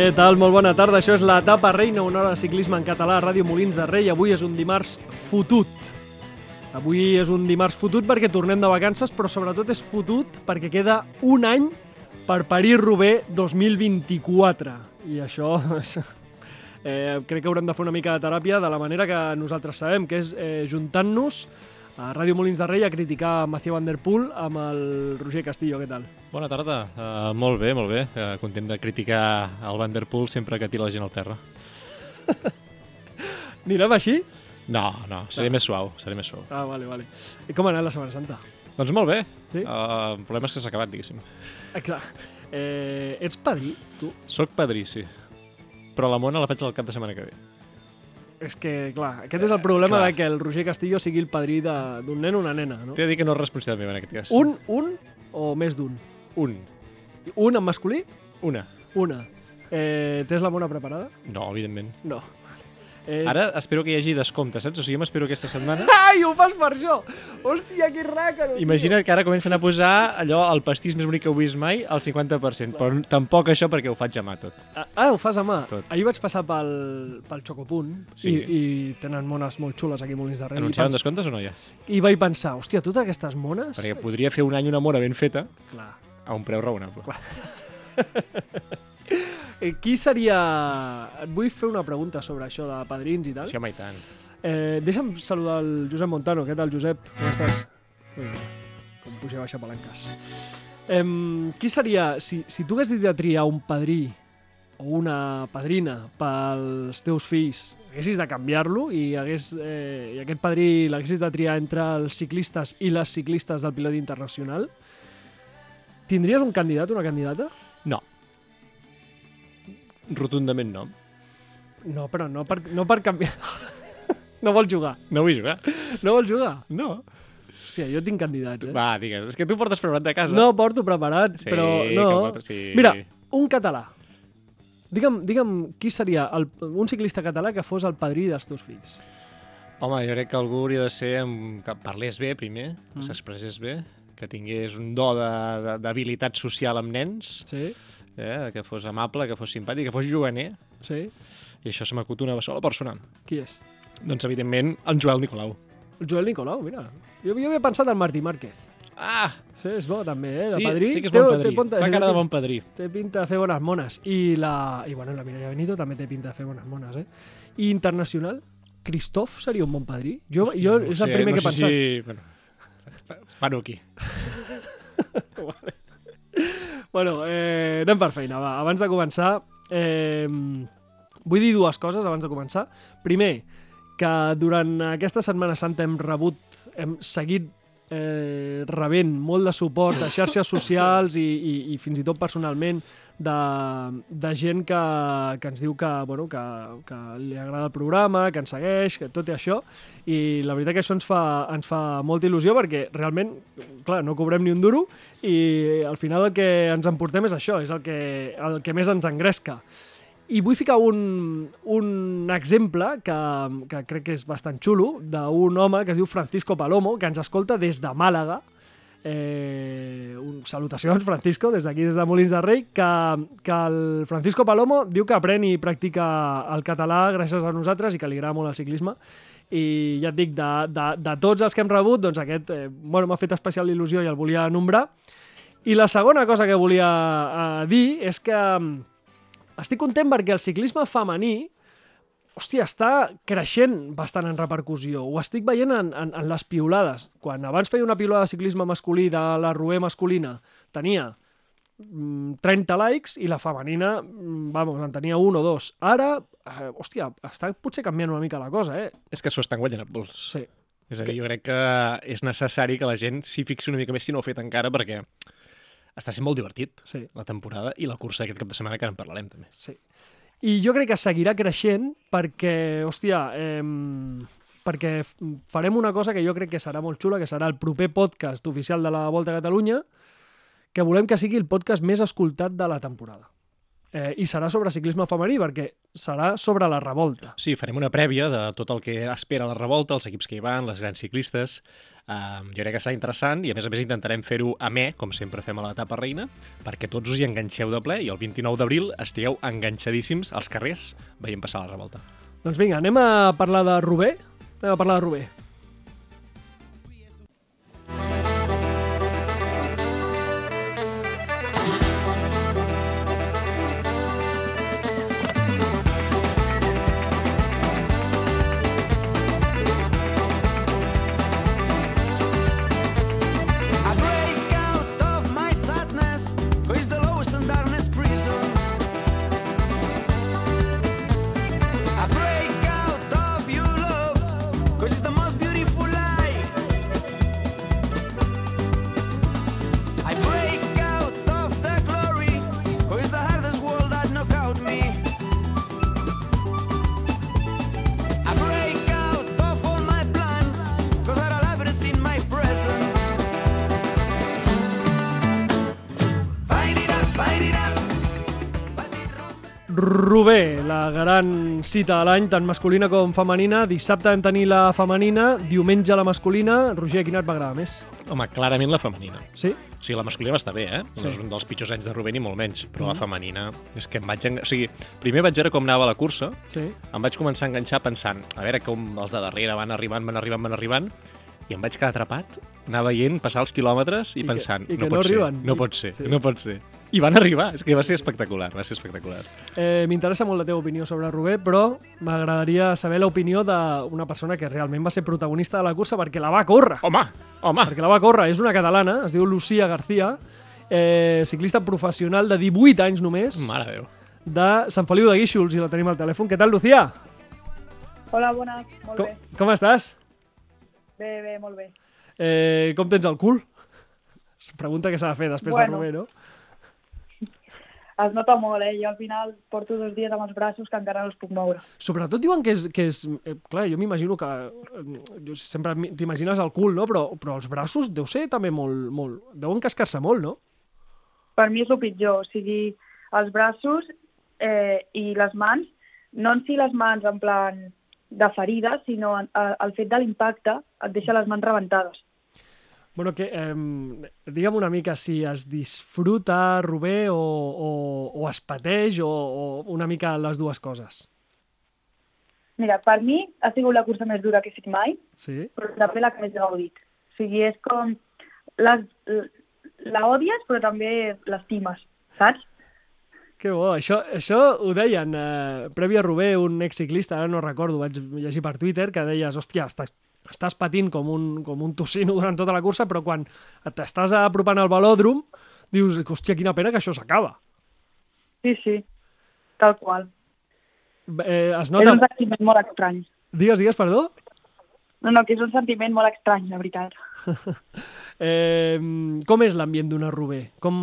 Què tal? Molt bona tarda. Això és l'etapa reina, una hora de ciclisme en català a Ràdio Molins de Rei. Avui és un dimarts fotut. Avui és un dimarts fotut perquè tornem de vacances, però sobretot és fotut perquè queda un any per París-Roubaix 2024. I això és... Eh, crec que haurem de fer una mica de teràpia de la manera que nosaltres sabem, que és eh, juntant-nos a Ràdio Molins de Rei a criticar Mathieu Van Der Poel amb el Roger Castillo. Què tal? Bona tarda. Uh, molt bé, molt bé. Uh, content de criticar el Van Der Poel sempre que tira la gent al terra. Anirem així? No, no, seré més suau, seré més suau. Ah, vale, vale. I com ha anat la Setmana Santa? Doncs molt bé. Sí? Uh, el problema és que s'ha acabat, diguéssim. Ah, clar. Eh, ets padrí, tu? Soc padrí, sí. Però la mona la faig el cap de setmana que ve. És que, clar, aquest és el problema clar. de que el Roger Castillo sigui el padrí d'un nen o una nena, no? T'he de dir que no és responsabilitat meva en aquest cas. Un, un o més d'un? Un. Un en masculí? Una. Una. Eh, tens la mona preparada? No, evidentment. No. Eh, Ara espero que hi hagi descompte, saps? O sigui, jo m'espero aquesta setmana. Ai, ho fas per això! Hòstia, que ràcaro! tio. Imagina't que ara comencen a posar allò, el pastís més bonic que heu vist mai, al 50%. Però tampoc això perquè ho faig a mà tot. Ah, ah, ho fas a mà. Tot. Ahir vaig passar pel, pel Xocopunt Sí. i, i tenen mones molt xules aquí a Molins de Rei. Anunciaven pens- descomptes o no ja? I vaig pensar, hòstia, totes aquestes mones... Perquè podria fer un any una mona ben feta Clar. A un preu raonable. Eh, qui seria... Et vull fer una pregunta sobre això de padrins i tal. Sí, home, i tant. Eh, deixa'm saludar el Josep Montano. Què tal, Josep? Com estàs? Molt bé. Com puja i baixa palanques. Eh, qui seria... Si, si tu haguessis de triar un padrí o una padrina pels teus fills, haguessis de canviar-lo i, hagués, eh, i aquest padrí l'haguessis de triar entre els ciclistes i les ciclistes del pilot internacional, tindries un candidat o una candidata? No. Rotundament no. No, però no per, no per canviar... no vol jugar. No vull jugar. No vol jugar? No. Hòstia, jo tinc candidats, eh? Va, digues. És que tu portes preparat de casa. No porto preparat, Sí, però no. portes- sí. Mira, un català. Digue'm, digue'm qui seria el, un ciclista català que fos el padrí dels teus fills. Home, jo crec que algú hauria de ser amb... que parlés bé, primer, Mm. s'expressés bé, que tingués un do d'habilitat social amb nens, Sí, eh? que fos amable, que fos simpàtic, que fos juganer, sí. i això se m'acut una sola persona. Qui és? Doncs, evidentment, el Joel Nicolau. El Joel Nicolau, mira. Jo, jo havia pensat en Martí Márquez. Ah! Sí, és bo també, eh? De sí, padrí. sí que és Té- bon té padrí. pinta- Fa cara de té- bon padrí. Té pinta de fer bones mones. I la, i, bueno, la Mireia Benito també té pinta de fer bones mones, eh? I internacional, Christoph seria un bon padrí? Jo, Hòstia, jo no és el sé, primer no que he pensat. Si... Bueno, paro aquí. Bueno, eh, anem per feina, va. Abans de començar, eh, vull dir dues coses abans de començar. Primer, que durant aquesta Setmana Santa hem rebut, hem seguit eh, rebent molt de suport a xarxes socials i, i, i fins i tot personalment de, de gent que, que ens diu que, bueno, que, que li agrada el programa, que ens segueix, que tot i això. I la veritat que això ens fa, ens fa molta il·lusió perquè realment, clar, no cobrem ni un duro i al final el que ens emportem és això, és el que, el que més ens engresca. I vull ficar un, un exemple que, que crec que és bastant xulo, d'un home que es diu Francisco Palomo, que ens escolta des de Màlaga. Eh, un, salutacions, Francisco, des d'aquí, des de Molins de Rei, que, que el Francisco Palomo diu que aprèn i practica el català gràcies a nosaltres i que li agrada molt el ciclisme. I ja et dic, de, de, de tots els que hem rebut, doncs aquest eh, bueno, m'ha fet especial il·lusió i el volia nombrar. I la segona cosa que volia eh, dir és que mm, estic content perquè el ciclisme femení hòstia, està creixent bastant en repercussió. Ho estic veient en, en, en les piulades. Quan abans feia una piulada de ciclisme masculí de la Roer masculina, tenia mm, 30 likes i la femenina, mm, vamos, en tenia un o dos. Ara, eh, hòstia, està potser canviant una mica la cosa, eh? És que s'ho estan guanyant a pols. Sí. És a dir, jo crec que és necessari que la gent s'hi fixi una mica més si no ho ha fet encara, perquè està sent molt divertit Sí. la temporada i la cursa d'aquest cap de setmana que en parlarem també. Sí. I jo crec que seguirà creixent perquè, hòstia, eh, perquè farem una cosa que jo crec que serà molt xula, que serà el proper podcast oficial de la Volta a Catalunya, que volem que sigui el podcast més escoltat de la temporada. Eh, i serà sobre ciclisme femení, perquè serà sobre la revolta. Sí, farem una prèvia de tot el que espera la revolta, els equips que hi van, les grans ciclistes. Um, jo crec que serà interessant i, a més a més, intentarem fer-ho a me, com sempre fem a l'etapa reina, perquè tots us hi enganxeu de ple i el 29 d'abril estigueu enganxadíssims als carrers veient passar la revolta. Doncs vinga, anem a parlar de Rubé. Anem a parlar de Rubé. Rubé, la gran cita de l'any, tant masculina com femenina. Dissabte vam tenir la femenina, diumenge la masculina. Roger, quina et va agradar més? Home, clarament la femenina. Sí? O sigui, la masculina va estar bé, eh? Sí. No és un dels pitjors anys de Rubén ni molt menys, però Mhm. la femenina és que em vaig... En... O sigui, primer vaig veure com anava la cursa, Sí. em vaig començar a enganxar pensant, a veure com els de darrere van arribant, van arribant, van arribant, i em vaig quedar atrapat, anar veient passar els quilòmetres i, I que- pensant, i que no, no pot ser, arriben. no pot ser, sí. no pot ser. I van arribar, és que va ser espectacular, va ser espectacular. Eh, M'interessa molt la teva opinió sobre Rubé, però m'agradaria saber l'opinió d'una persona que realment va ser protagonista de la cursa perquè la va córrer. Home, home, Perquè la va córrer. És una catalana, es diu Lucía García, eh, ciclista professional de 18 anys només, mare de Déu. de Sant Feliu de Guíxols, i la tenim al telèfon. Què tal, Lucía? Hola, bones, molt Com, bé. com estàs? Bé, bé, molt bé. Eh, com tens el cul? Pregunta que s'ha de fer després Bueno. de Rubé, no? Es nota molt, eh? Jo al final porto dos dies amb els braços que encara no els puc moure. Sobretot diuen que és... Que és eh, clar, jo m'imagino que... Eh, jo sempre t'imagines el cul, no? Però, però els braços deu ser també molt... molt deuen cascar-se molt, no? Per mi és el pitjor, o sigui, els braços eh, i les mans, no en si les mans en plan de ferida, sinó en, el fet de l'impacte et deixa les mans rebentades. Bueno, que, eh, digue'm una mica si es disfruta, Rubé, o, o, o es pateix, o, o una mica les dues coses. Mira, per mi ha sigut la cursa més dura que he fet mai, Sí? però també la que més he gaudit. O sigui, és com... Les, la odies, però també l'estimes, saps? Que bo, això, això ho deien eh, previ a Rubé, un exciclista, ara no recordo, vaig llegir per Twitter, que deies, hòstia, estàs, estàs patint com un, com un tocino durant tota la cursa, però quan t'estàs apropant al velòdrom, dius, hòstia, quina pena que això s'acaba. Sí, sí, tal qual. Eh, es Nota... nota... És un sentiment molt estrany. Digues, digues, perdó? No, no, que és un sentiment molt estrany, la veritat. Eh, com és l'ambient d'una Rubé? Com...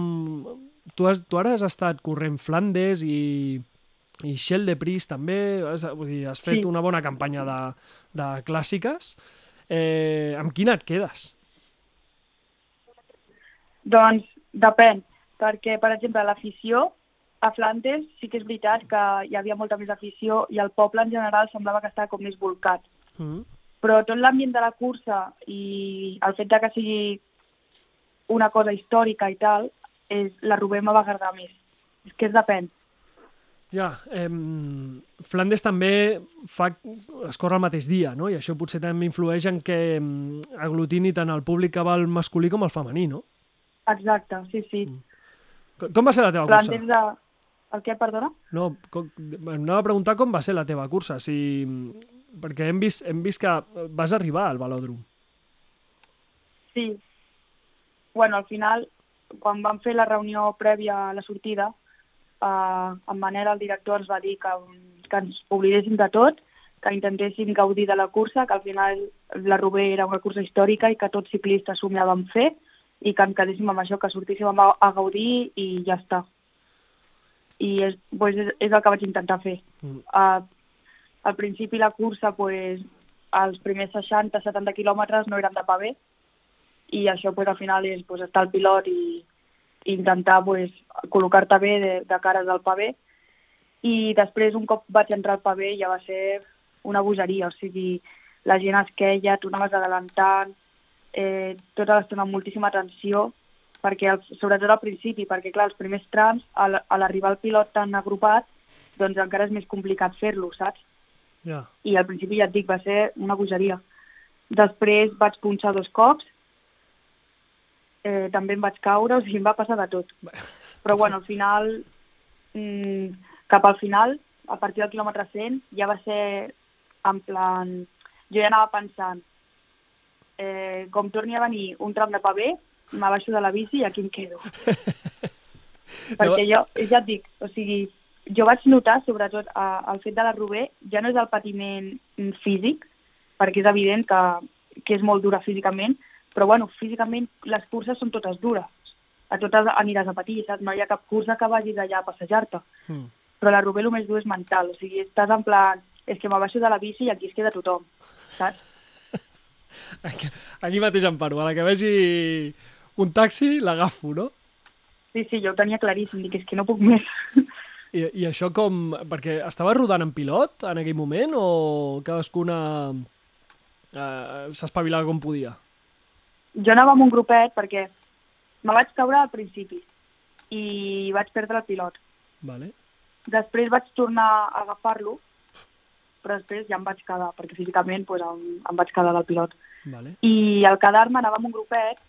Tu, has, tu ara has estat corrent Flandes i, i Shell de Pris també, has, vull dir, has fet Sí. una bona campanya de, de clàssiques. Eh, amb quina et quedes? Doncs depèn, perquè, per exemple, l'afició a Flandes sí que és veritat que hi havia molta més afició i el poble en general semblava que estava com més volcat. Mm. Però tot l'ambient de la cursa i el fet de que sigui una cosa històrica i tal, és, la Rubén me va agradar més. És que és depèn. Ja, eh, Flandes també fa, es corre el mateix dia, no? I això potser també influeix en que em, aglutini tant el públic que va al masculí com al femení, no? Exacte, sí, sí. Com com va ser la teva cursa? Flandes de... El què, perdona? No, com, em anava a preguntar com va ser la teva cursa, si... perquè hem vist, hem vist que vas arribar al velòdrom. Sí. Bueno, al final, quan vam fer la reunió prèvia a la sortida, eh, en Manel, el director, ens va dir que, que ens oblidéssim de tot, que intentéssim gaudir de la cursa, que al final la Rubé era una cursa històrica i que tots ciclistes somiàvem fer i que ens quedéssim amb això, que sortíssim a, a gaudir i ja està. I és, pues, és, és el que vaig intentar fer. Mm. Uh, al principi la cursa, pues, els primers 60-70 quilòmetres no eren de pavé, i això pues, al final és pues, estar al pilot i, intentar pues, col·locar-te bé de, de cares al pavé i després un cop vaig entrar al pavé ja va ser una bogeria, o sigui, la gent es queia, tu anaves adelantant, eh, tota l'estona amb moltíssima atenció, perquè el, sobretot al principi, perquè clar, els primers trams, al, a l'arribar el pilot tan agrupat, doncs encara és més complicat fer-lo, saps? Ja. I al principi ja et dic, va ser una bogeria. Després vaig punxar dos cops, eh, també em vaig caure, o sigui, em va passar de tot. Però bueno, al final, mm, cap al final, a partir del quilòmetre 100, ja va ser en plan... Jo ja anava pensant, eh, com torni a venir un tram de pavé, m'abaixo de la bici i aquí em quedo. Perquè jo, ja et dic, o sigui, jo vaig notar, sobretot, a, el fet de la Rubé, ja no és el patiment físic, perquè és evident que, que és molt dura físicament, però bueno, físicament les curses són totes dures. A totes aniràs a patir, saps? No hi ha cap cursa que vagis allà a passejar-te. Mm. Però la Rubé el més dur és mental, o sigui, estàs en plan, és que m'abaixo de la bici i aquí es queda tothom, saps? Aquí, mateix em paro. A la que vegi un taxi, l'agafo, no? Sí, sí, jo ho tenia claríssim, dic, és que no puc més. I, I això com... Perquè estava rodant en pilot en aquell moment o cadascuna eh, s'espavilava com podia? Jo anava amb un grupet perquè me vaig caure al principi i vaig perdre el pilot. Vale. Després vaig tornar a agafar-lo, però després ja em vaig quedar, perquè físicament pues, em, em vaig quedar del pilot. Vale. I al quedar-me anava amb un grupet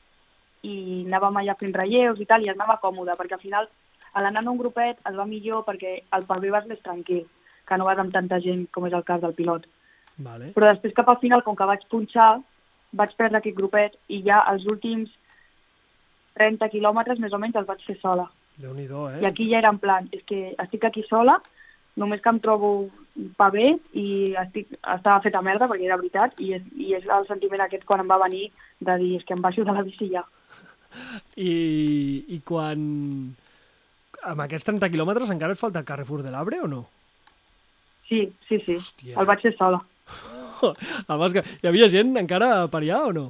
i anàvem allà fent relleus i tal, i anava còmode, perquè al final a l'anar en un grupet es va millor perquè el pavé vas més tranquil, que no vas amb tanta gent com és el cas del pilot. Vale. Però després cap al final, com que vaig punxar, vaig perdre aquest grupet i ja els últims 30 quilòmetres més o menys els vaig fer sola. Déu-n'hi-do, eh? I aquí ja era en plan, és que estic aquí sola, només que em trobo pavé i estic, estava feta merda, perquè era veritat, i és, i és el sentiment aquest quan em va venir de dir, és que em baixo de la bici ja. I, I quan... Amb aquests 30 quilòmetres encara et falta el Carrefour de l'Arbre o no? Sí, sí, sí, Hòstia. el vaig fer sola. El vas... Hi havia gent encara per allà o no?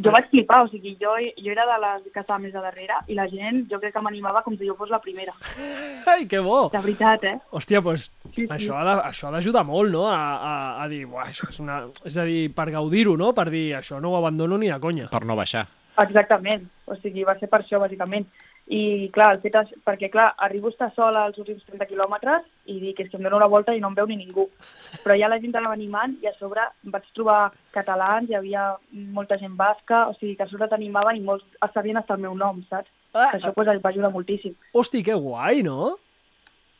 Jo vaig flipar, o sigui, jo, jo era de les que estava més a darrere i la gent jo crec que m'animava com si jo fos la primera. Ai, que bo! De veritat, eh? Hòstia, doncs Sí, sí. això ha d'ajudar molt, no? A, a, a dir, buah, això és una... És a dir, per gaudir-ho, no? Per dir, això no ho abandono ni de conya. Per no baixar. Exactament, o sigui, va ser per això, bàsicament. I, clar, el fet és, perquè, clar, arribo a estar sola als últims 30 quilòmetres i dic, és que em dono una volta i no em veu ni ningú. Però ja la gent anava animant i a sobre vaig trobar catalans, hi havia molta gent basca, o sigui, que a sobre t'animaven i molts sabien hasta el meu nom, saps? Ah, Que això pues, va ajudar moltíssim. Hosti, que guai, no?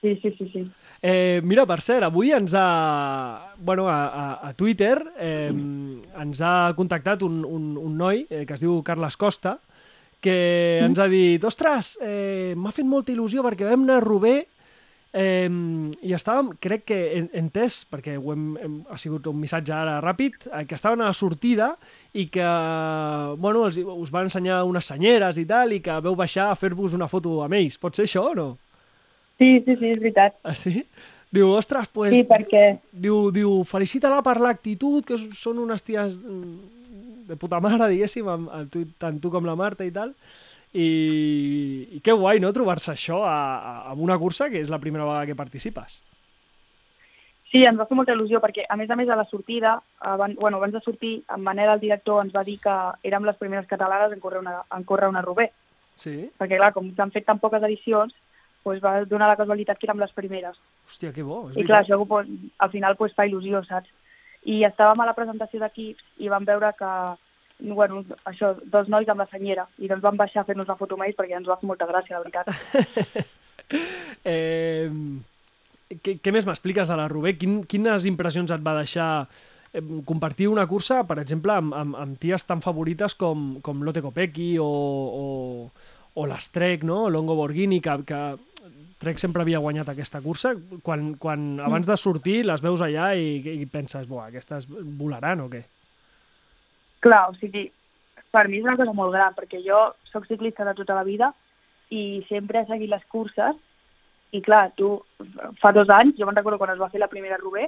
Sí, sí, sí, sí. Eh, mira, per cert, avui ens ha... Bueno, a, a, a Twitter eh, ens ha contactat un, un, un noi eh, que es diu Carles Costa que ens ha dit, ostres, eh, m'ha fet molta il·lusió perquè vam anar a Rubé eh, i estàvem, crec que en- entès, perquè ho hem, hem, ha sigut un missatge ara ràpid, eh, que estaven a la sortida i que, bueno, els, us van ensenyar unes senyeres i tal, i que veu baixar a fer-vos una foto amb ells. Pot ser això o no? Sí, sí, sí, és veritat. Ah, sí? Diu, ostres, pues, Sí, perquè diu, diu felicita-la per l'actitud, que són unes ties de puta mare, diguéssim, amb, amb tu, tant tu com la Marta i tal. I, i que guai, no?, trobar-se això a, a, una cursa que és la primera vegada que participes. Sí, ens va fer molta il·lusió perquè, a més a més, a la sortida, abans, bueno, abans de sortir, en Manel, el director, ens va dir que érem les primeres catalanes en córrer una, en córrer una Rubé. Sí? Perquè, clar, com s'han fet tan poques edicions, doncs va donar la casualitat que érem les primeres. Hòstia, que bo. És I clar, això pues, al final pues, fa il·lusió, saps? I estàvem a la presentació d'equips i vam veure que, bueno, això, dos nois amb la senyera, i doncs vam baixar a fer-nos una foto amb ells perquè ens va fer molta gràcia, la veritat. Eh, què, què més m'expliques de la Rubé? Quin, quines impressions et va deixar compartir una cursa, per exemple, amb, amb, amb ties tan favorites com, com Lotte Kopecky o, o, o l'Estrec, no? Longo Borghini, que, que Trek sempre havia guanyat aquesta cursa. Quan, quan abans de sortir les veus allà i, i penses, buah, aquestes volaran o què? Clar, o sigui, per mi és una cosa molt gran, perquè jo sóc ciclista de tota la vida i sempre he seguit les curses i clar, tu, fa dos anys, jo me'n recordo quan es va fer la primera Rubé,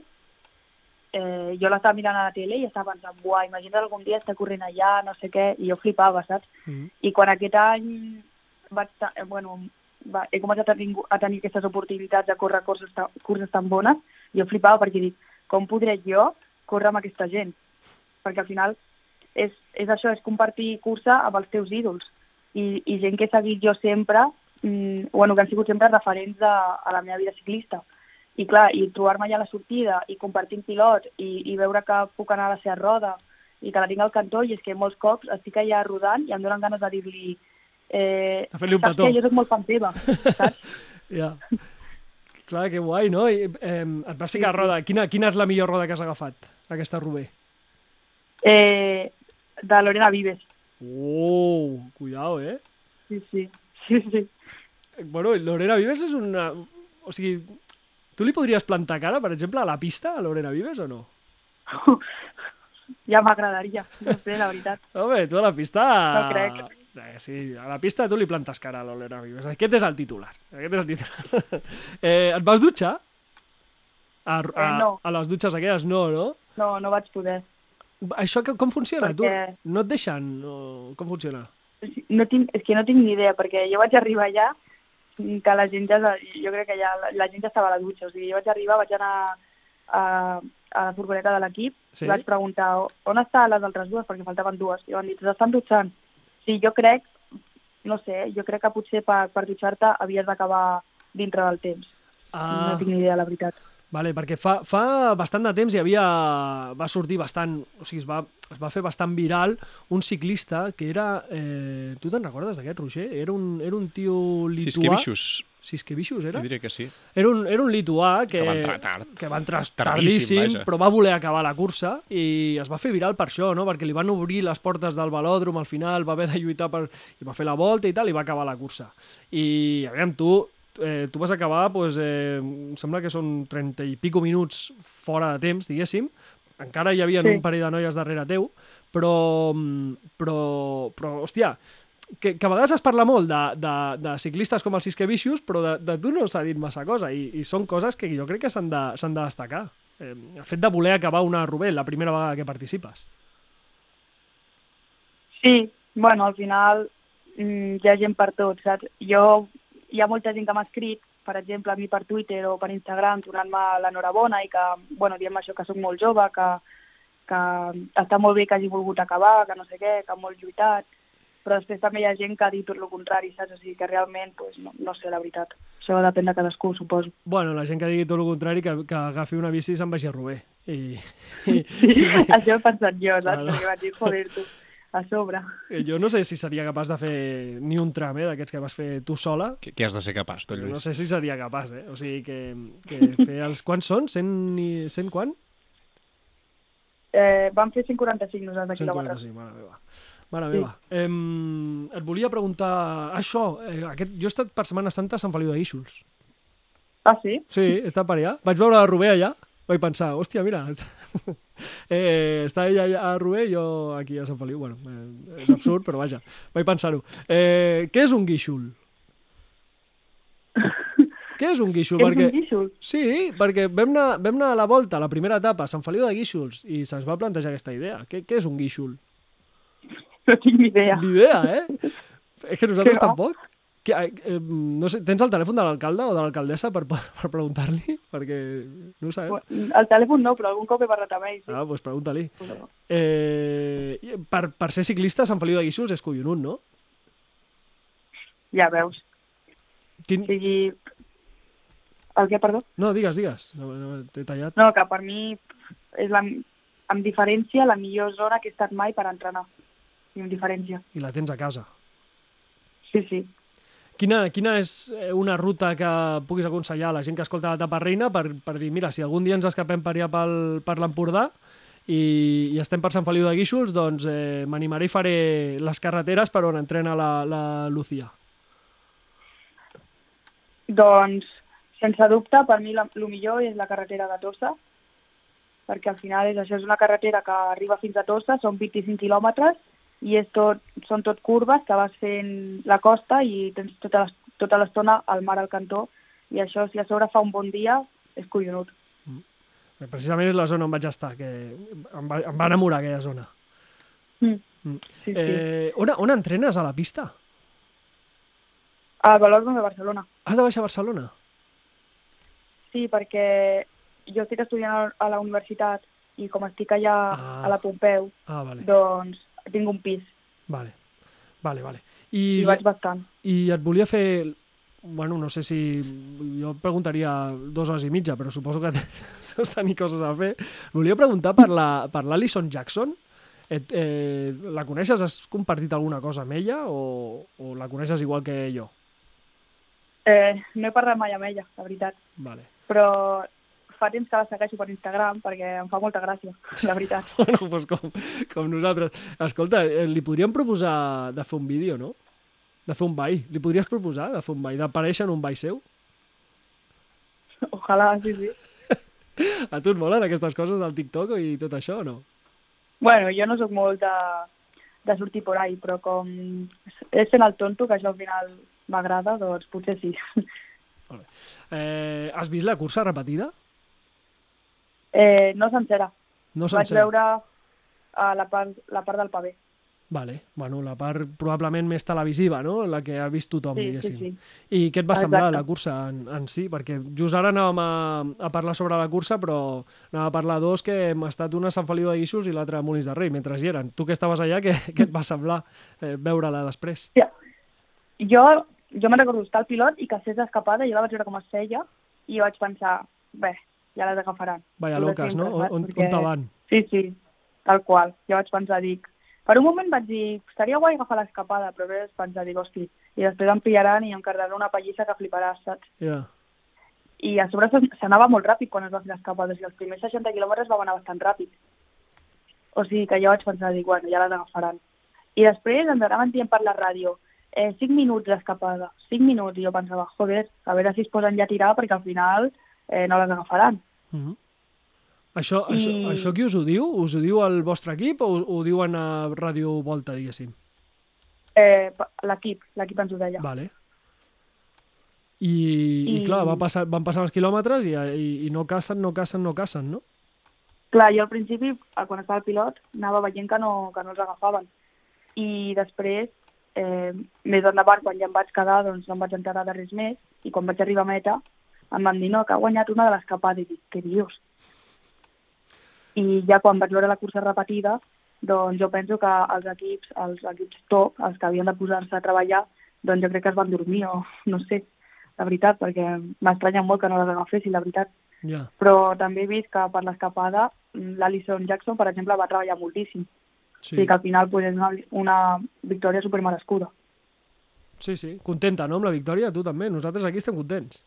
eh, jo l'estava mirant a la tele i estava pensant, buah, imagina't algun dia estar corrent allà, no sé què, i jo flipava, saps? Mm. I quan aquest any vaig, eh, bueno, va, he començat a, tingu, a tenir aquestes oportunitats de córrer curses, ta- curses tan bones, jo flipava perquè dic, com podré jo córrer amb aquesta gent? Perquè al final és, és això, és compartir cursa amb els teus ídols. I, i gent que he seguit jo sempre, mm, bueno, que han sigut sempre referents de, a la meva vida ciclista. I clar, i trobar-me allà a la sortida i compartint pilot i, i veure que puc anar a la seva roda i que la tinc al cantó i és que molts cops estic allà rodant i em donen ganes de dir-li eh, fer-li un petó." jo soc molt fan teva, saps? Ja. Clar, que guai, no? I, eh, et vas ficar a roda. Quina, quina és la millor roda que has agafat, aquesta Rubé? Eh, de Lorena Vives. Oh, cuidao, eh? Sí, sí. sí, sí. Bueno, Lorena Vives és una... O sigui, tu li podries plantar cara, per exemple, a la pista, a Lorena Vives, o no? Ja m'agradaria, no sé, la veritat. Home, tu a la pista... No crec. Eh, sí, a la pista tu li plantes cara a l'Olena Vives. Aquest és el titular. Aquest és el titular. eh, et vas dutxar? A, a, Eh, no. a les dutxes aquelles no, no? No, no vaig poder. Això que, com funciona? Perquè- Tu, no et deixen? No, com funciona? No tinc, és que no tinc ni idea, perquè jo vaig arribar allà que la gent ja, jo crec que ja la, la gent ja estava a la dutxa, o sigui, jo vaig arribar, vaig anar a, a la furgoneta de l'equip Sí. i vaig preguntar on estan les altres dues, perquè faltaven dues, i van dir, s'estan dutxant. Sí, jo crec, no sé, jo crec que potser per, per dutxar-te havies d'acabar dintre del temps. Ah, No tinc ni idea, la veritat. Vale, perquè fa, fa bastant de temps hi havia... va sortir bastant... O sigui, es va, es va fer bastant viral un ciclista que era... Eh, tu te'n recordes d'aquest, Roger? Era un, era un tio lituà... Siskevichus, Siskevichus, era? jo diria que sí. Era un, era un lituà que, Que va entrar tard. que va entrar Tardíssim, tardíssim, vaja. però va voler acabar la cursa i es va fer viral per això, no? perquè li van obrir les portes del velòdrom al final, va haver de lluitar per... i va fer la volta i tal, i va acabar la cursa. I, aviam, tu, eh, tu vas acabar, doncs, eh, em sembla que són 30 i pico minuts fora de temps, diguéssim, encara hi havia Sí. un parell de noies darrere teu, però, però, però hòstia, que, que a vegades es parla molt de, de, de ciclistes com el Siskevichus, però de, de tu no s'ha dit massa cosa, i, i són coses que jo crec que s'han de, de destacar. Eh, el fet de voler acabar una Rubel la primera vegada que participes. Sí, bueno, al final mm, hi ha gent per tot, saps? Jo, hi ha molta gent que m'ha escrit, per exemple, a mi per Twitter o per Instagram, donant-me l'enhorabona i que, bueno, diem això que sóc molt jove, que, que està molt bé que hagi volgut acabar, que no sé què, que molt lluitat, però després també hi ha gent que ha dit tot el contrari, saps? O sigui que realment, pues, no, no sé la veritat. Això depèn de cadascú, suposo. Bueno, la gent que digui tot el contrari, que, que agafi una bici i se'n vagi a Rubé. I, i, Sí, això he pensat jo, saps? Claro. Perquè vaig dir, joder, tu, a sobre. i jo no sé si seria capaç de fer ni un tram, eh, d'aquests que vas fer tu sola. Què, què has de ser capaç, tot, No Lluís? sé si seria capaç, eh? O sigui, que, que fer els... Quants són? 100, i... 100 quant? Eh, vam fer 145 nosaltres 145, quilòmetres. mare meva. Mare Sí. meva. Em, et volia preguntar... Això, eh, aquest, jo he estat per Setmana Santa a Sant Feliu de Guíxols. Ah, sí? Sí, he estat per allà. Vaig veure la Rubé allà. Vaig pensar, hòstia, mira, eh, està ella a Rubé i jo aquí a Sant Feliu. Bueno, eh, és absurd, però vaja, vaig pensar-ho. Eh, què és un guíxol? què és un guíxol? És Perquè... un guíxol? Sí, perquè vam anar, vam anar a la volta, a la primera etapa, a Sant Feliu de Guíxols, i se'ns va plantejar aquesta idea. Què, què és un guíxol? No tinc ni idea. Ni idea, eh? És que nosaltres no. tampoc. Que, eh, no sé, tens el telèfon de l'alcalde o de l'alcaldessa per, per preguntar-li? Perquè no ho sabem. El telèfon no, però algun cop he parlat amb ell. Sí. Ah, doncs pregunta-li. Però- Eh, per, per ser ciclista, Sant Feliu de Guíxols és collonut, no? Ja veus. Quin... O sigui... El què, perdó? No, digues, digues. No, no, T'he tallat. No, que per mi és la, amb diferència la millor zona que he estat mai per entrenar. I amb diferència. I la tens a casa. Sí, sí. Quina, quina és eh, una ruta que puguis aconsellar a la gent que escolta la tapa reina per, per dir, mira, si algun dia ens escapem per allà pel, per l'Empordà i, i estem per Sant Feliu de Guíxols, doncs eh, m'animaré i faré les carreteres per on entrena la, la Lucía. Doncs, sense dubte, per mi el millor és la carretera de Tossa, perquè al final és això, és una carretera que arriba fins a Tossa, són 25 quilòmetres, i és tot, són tot curves que vas fent la costa i tens tota, tota l'estona al mar al cantó, i això, si a sobre fa un bon dia, és collonut. Eh, Precisament és la zona on vaig estar, que em va, em va enamorar aquella zona. Mm. Mm. Sí, sí. Eh, on, on entrenes a la pista? Al Velòdrom de Barcelona. Has de baixar a Barcelona? Sí, perquè jo estic estudiant a- a la universitat i com estic allà Ah. a la Pompeu, Ah, vale. doncs tinc un pis Vale, vale, vale. i, I, vaig bastant. I et volia fer... Bueno, no sé si... Jo preguntaria dues hores i mitja, però suposo que deus tenir coses a fer. Volia preguntar per la per l'Alison Jackson. Et, eh, la coneixes? Has compartit alguna cosa amb ella o, o la coneixes igual que jo? Eh, no he parlat mai amb ella, la veritat, Vale. però fa temps que la segueixo per Instagram perquè em fa molta gràcia, la veritat. Bueno, doncs com, com nosaltres. Escolta, eh, li podríem proposar de fer un vídeo, no? De fer un ball. Li podries proposar de fer un ball, d'aparèixer en un ball seu? Ojalà, sí, sí. A tu et molen aquestes coses del TikTok i tot això o no? Bueno, jo no sóc molt de, de sortir por ahí, però com és fent el tonto, que això al final m'agrada, doncs potser sí. Eh, has vist la cursa repetida? Eh, no sencera. No Vaig sencera. veure a la part, la part del pavé. Vale, bueno, la part probablement més televisiva, no? La que ha vist tothom, Sí, sí, diguéssim. sí. I què et va semblar Exacte. la cursa en, en si? Perquè just ara anàvem a, a parlar sobre la cursa, però anàvem a parlar dos que hem estat una a Sant Feliu de Guíxols i l'altra a Molins de Rei, mentre hi eren. Tu que estaves allà, què, què et va semblar eh, veure-la després? Jo, jo me'n recordo estar al pilot i que es fes d'escapada, jo la vaig veure com es feia i vaig pensar, bé, ja les agafaran. Vaya locas, no? saps? On, Perquè- on te van? Sí, sí, tal qual. Jo vaig pensar, dic... Per un moment vaig dir, estaria guai agafar l'escapada, però després vaig pensar, dic, hosti, i després em pillaran i em carregaran una pallissa que fliparàs, saps? Ja. I a sobre s'anava molt ràpid quan es va fer l'escapada, o sigui, els primers 60 quilòmetres va anar bastant ràpid. O sigui que jo vaig pensar, dic, bueno, ja les agafaran. I després ens anaven dient per la ràdio, eh, 5 minuts d'escapada, 5 minuts, i jo pensava, joder, a veure si es posen ja a tirar perquè al final eh, no les agafaran. Mm -hmm. Això, I- això, això qui us ho diu? Us ho diu el vostre equip o ho, diuen a Ràdio Volta, diguéssim? Eh, l'equip, l'equip ens ho deia. Vale. I, I, I- clar, va passar, van passar els quilòmetres i, i, i no cacen, no cacen, no cacen, no? Clar, jo al principi, eh, quan estava al pilot, anava veient que no, que no els agafaven. I després, eh, més endavant, quan ja em vaig quedar, doncs no em vaig enterar de res més, i quan vaig arribar a meta, em van dir, no, que ha guanyat una de l'escapada, i dic, què dius? I ja quan vaig veure la cursa repetida, doncs jo penso que els equips, els equips top, els que havien de posar-se a treballar, doncs jo crec que es van dormir, o no sé, la veritat, perquè m'estranya molt que no les agafessin, la veritat Ja. però també he vist que per l'escapada mm, l'Alison Jackson, per exemple, va treballar moltíssim. Sí. Sí. I que al final pues, és una, una victòria supermerescuda. sí, sí. Contenta, no, amb la victòria? Tu també. Nosaltres aquí estem contents.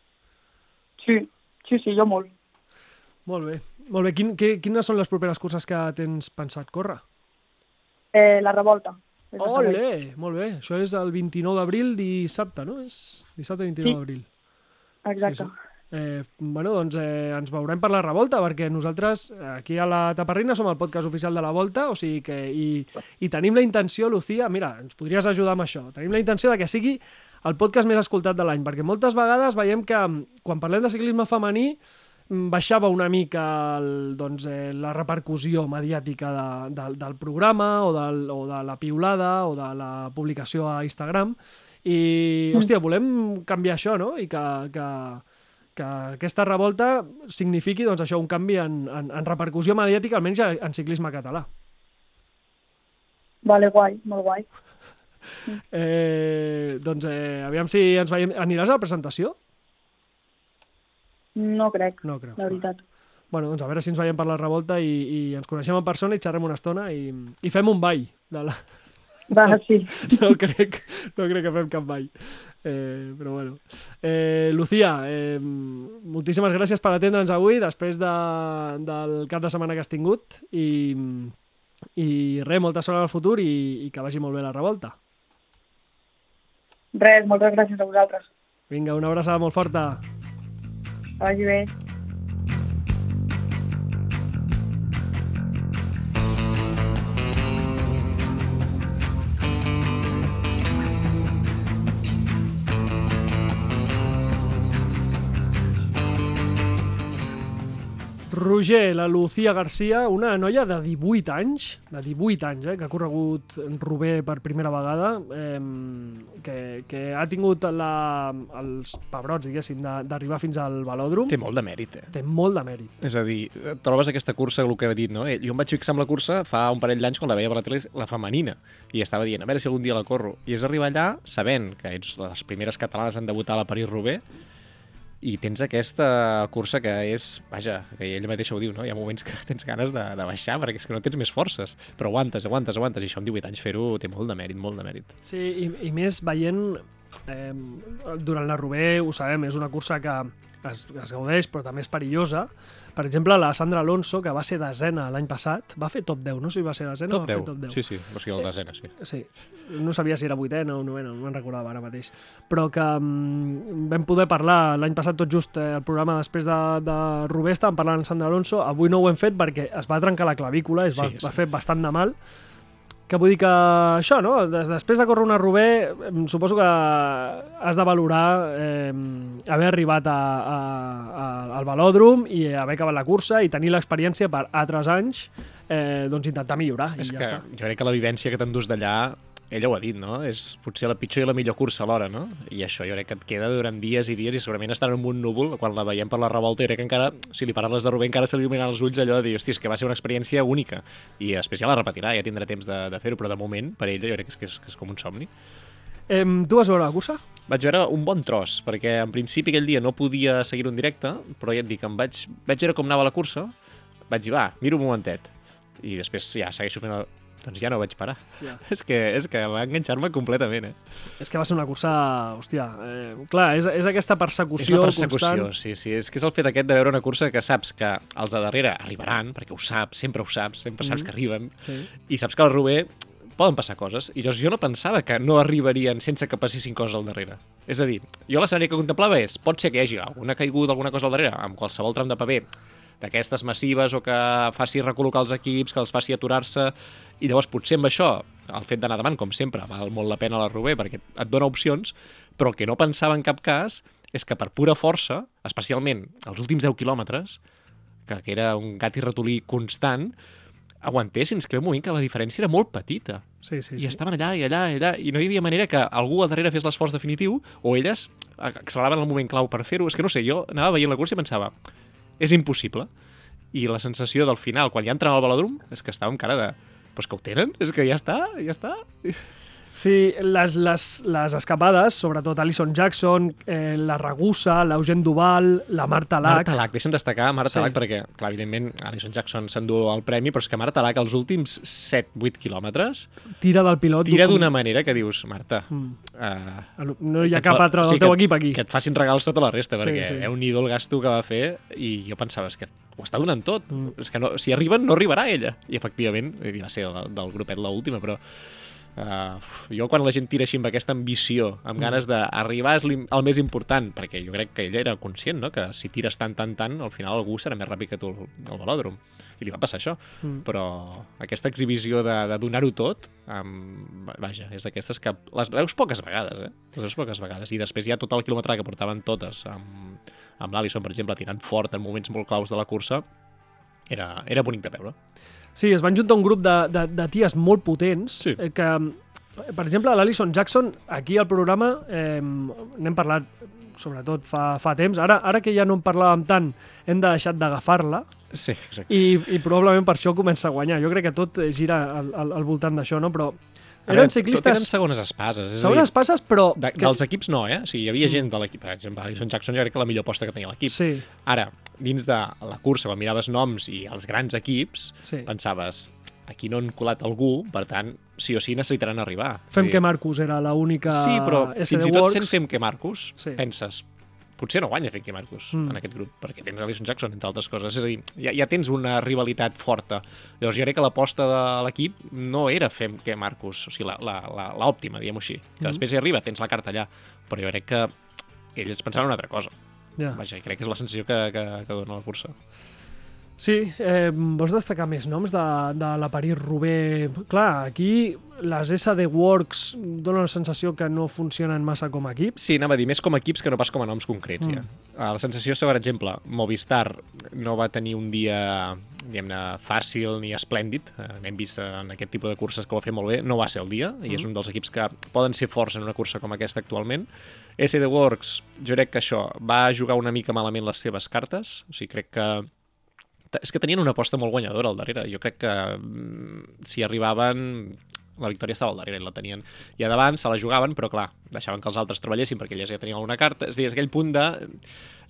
Sí, sí, sí, jo molt. Molt bé. Molt bé. Quin, que, quines són les properes curses que tens pensat córrer? Eh, la revolta. Ole! Molt bé. Això és el 29 d'abril, dissabte, no? És dissabte 29 Sí. d'abril. Exacte. Sí, sí. Eh, bueno, doncs eh, ens veurem per la revolta, perquè nosaltres eh, aquí a la Taparrina som el podcast oficial de la Volta, o sigui que i, i tenim la intenció, Lucía, mira, ens podries ajudar amb això, tenim la intenció de que sigui el podcast més escoltat de l'any, perquè moltes vegades veiem que mm, quan parlem de ciclisme femení mm, baixava una mica el, doncs, eh, la repercussió mediàtica de, de, del programa o, del, o de la piulada o de la publicació a Instagram i, hòstia, volem canviar això, no? I que, que, que aquesta revolta signifiqui doncs, això un canvi en, en, en repercussió mediàtica, almenys en ciclisme català. Vale, guai, molt guai. Eh, doncs eh, aviam si ens veiem... Aniràs a la presentació? No crec, No crec. la veritat. Bueno, doncs a veure si ens veiem per la revolta i, i ens coneixem en persona i xerrem una estona i, i fem un ball. De la... Va, sí. No crec, no crec que fem cap ball. Eh, però bueno. Eh, Lucía, eh, moltíssimes gràcies per atendre'ns avui després de, del cap de setmana que has tingut i, i res, molta sort al futur i, i que vagi molt bé la revolta. Res, moltes gràcies a vosaltres. Vinga, una abraçada molt forta. Que vagi bé. Roger, la Lucía Garcia, una noia de 18 anys, de 18 anys, eh, que ha corregut Rober per primera vegada, eh, que, que ha tingut la, els pebrots, diguéssim, d'arribar fins al velòdrom. Té molt de mèrit, eh? Té molt de mèrit. És a dir, trobes aquesta cursa, el que he dit, no? Eh, Jo em vaig fixar amb la cursa fa un parell d'anys quan la veia per la tele, la femenina, i estava dient, a veure si algun dia la corro. I és arribar allà sabent que ets les primeres catalanes en debutar a la París-Roubaix, i tens aquesta cursa que és, vaja, que ella mateixa ho diu, no? Hi ha moments que tens ganes de, de baixar perquè és que no tens més forces, però aguantes, aguantes, aguantes, i això amb 18 anys fer-ho té molt de mèrit, molt de mèrit. Sí, i, i més veient... Eh, durant la Roubaix, ho sabem, és una cursa que es, es gaudeix, però també és perillosa. Per exemple, la Sandra Alonso, que va ser desena l'any passat, va fer top 10, no sé si va ser desena o Top va fer 10. top 10. Sí, sí, o sigui, el desena, sí. Sí, no sabia si era vuitena o novena, no me'n recordava ara mateix. Però que mm, vam poder parlar l'any passat tot just eh, el programa després de, de Rubé, estàvem parlant amb Sandra Alonso, avui no ho hem fet perquè es va trencar la clavícula, es va, Sí, va sí. fer bastant de mal, que vull dir que això, no? Des, després de córrer una Rubé, suposo que has de valorar eh, haver arribat a, a, a, al velòdrom i haver acabat la cursa i tenir l'experiència per altres anys eh, doncs intentar millorar i És ja que està. jo crec que la vivència que t'endús d'allà, ella ho ha dit, no? És potser la pitjor i la millor cursa alhora, no? I això jo crec que et queda durant dies i dies i segurament estar en un núvol, quan la veiem per la revolta, jo crec que encara, si li parles de Rubén, encara se li il·luminen els ulls allò de dir, hòstia, és que va ser una experiència única. I després ja la repetirà, ja tindrà temps de, de fer-ho, però de moment, per ella, jo crec que és, que és, que és com un somni. Eh, tu vas veure la cursa? Vaig veure un bon tros, perquè en principi aquell dia no podia seguir un directe, però ja et dic, em vaig, vaig veure com anava la cursa, vaig dir, va, miro un momentet. I després ja segueixo fent el... Doncs ja no vaig parar. Ja. És que, és que va enganxar-me completament, eh? És que va ser una cursa, hòstia, eh, clar, és, és aquesta És persecució, la persecució, constant. sí, sí. És que és el fet aquest de veure una cursa que saps que els de darrere arribaran, perquè ho saps, sempre ho saps, sempre saps Mhm. que arriben, Sí. i saps que al Rubé poden passar coses. I llavors jo no pensava que no arribarien sense que passessin coses al darrere. És a dir, jo l'escenari que contemplava és, pot ser que hi hagi alguna caiguda, alguna cosa al darrere, amb qualsevol tram de paper, d'aquestes massives o que faci recol·locar els equips, que els faci aturar-se, i llavors potser amb això, el fet d'anar davant, com sempre, val molt la pena la Rubé perquè et dona opcions, però el que no pensava en cap cas és que per pura força, especialment els últims 10 quilòmetres, que, que era un gat i ratolí constant, aguantessin, és que un moment que la diferència era molt petita. Sí, sí, I sí. estaven allà i allà i allà, i no hi havia manera que algú al darrere fes l'esforç definitiu o elles acceleraven el moment clau per fer-ho. És que no sé, jo anava veient la cursa i pensava és impossible. I la sensació del final, quan ja entrava al velòdrom, és que estava amb cara de és que ho tenen? És que ja està, ja està. Sí, les, les, les escapades, sobretot Alison Jackson, eh, la Ragusa, l'Eugene Duval, la Marta Lac... Marta Lac, deixa'm destacar Marta Sí. Lac perquè, clar, evidentment, Alison Jackson s'endú el premi, però és que Marta Lac, els últims 7-8 quilòmetres, Tira del pilot. tira d'un- d'una manera que dius, Marta, Mm. uh, No hi ha cap altre del sigui, teu equip aquí. que et facin regals tota la resta, Sí, perquè sí. és un ídol gasto que va fer i jo pensava, és que ho està donant tot. Mm. És que no, si arriben, no arribarà ella. I efectivament, va ser del, del grupet l'última, però uh, jo quan la gent tira així amb aquesta ambició, amb Mm. ganes d'arribar el més important, perquè jo crec que ella era conscient, no?, que si tires tant, tant, tant, al final algú serà més ràpid que tu al, velòdrom. I li va passar això. Mm. Però aquesta exhibició de, de donar-ho tot, um, vaja, és d'aquestes que les veus poques vegades, eh? Les veus poques vegades. I després hi ha tot el quilòmetre que portaven totes, amb, amb l'Alisson, per exemple, tirant fort en moments molt claus de la cursa, era, era bonic de veure. Sí, es van juntar un grup de, de, de ties molt potents Sí. eh, que, per exemple, l'Alison Jackson, aquí al programa eh, n'hem parlat sobretot fa, fa temps. Ara, ara que ja no en parlàvem tant, hem deixat d'agafar-la Sí, exacte. i, i probablement per això comença a guanyar. Jo crec que tot gira al, al, al voltant d'això, no? Però Eren tot Eren ciclistes... segones espases. És Segones dir, passes, però... de, que- dels equips no, eh? O sigui, hi havia gent de l'equip, per exemple, Alison Jackson jo crec que la millor aposta que tenia l'equip. Sí, Ara, dins de la cursa, quan miraves noms i els grans equips, sí. pensaves, aquí no han colat algú, per tant, sí o sí necessitaran arribar. Fem que Marcus era l'única Sí, però SD fins i tot Works. sent Fem que Marcus, Sí. penses, potser no guanya que Marcus Mm. en aquest grup, perquè tens Alison Jackson, entre altres coses. És a dir, ja, ja tens una rivalitat forta. Llavors jo crec que l'aposta de l'equip no era Fem que Marcus, o sigui, la- la- la- l'òptima, diguem-ho així. Que Mhm. després hi arriba, tens la carta allà, però jo crec que ells pensaven una altra cosa. Ja. Vaja, crec que és la sensació que, que, que dona la cursa. Sí, eh, vols destacar més noms de, de la París-Roubaix? Clar, aquí les SD Works donen la sensació que no funcionen massa com a equips. Sí, anava a dir, més com a equips que no pas com a noms concrets, Mm. ja. Uh, La sensació és, per exemple, Movistar no va tenir un dia diguem-ne, fàcil ni esplèndid. Uh, Hem vist en aquest tipus de curses que ho va fer molt bé. No va ser el dia, i és un dels equips que poden ser forts en una cursa com aquesta actualment. SD Works, jo crec que això, va jugar una mica malament les seves cartes. O sigui, crec que és que tenien una aposta molt guanyadora al darrere. Jo crec que mm, si arribaven la victòria estava al darrere i la tenien. I a davant se la jugaven, però clar, deixaven que els altres treballessin perquè elles ja tenien alguna carta. És a dir, és aquell punt de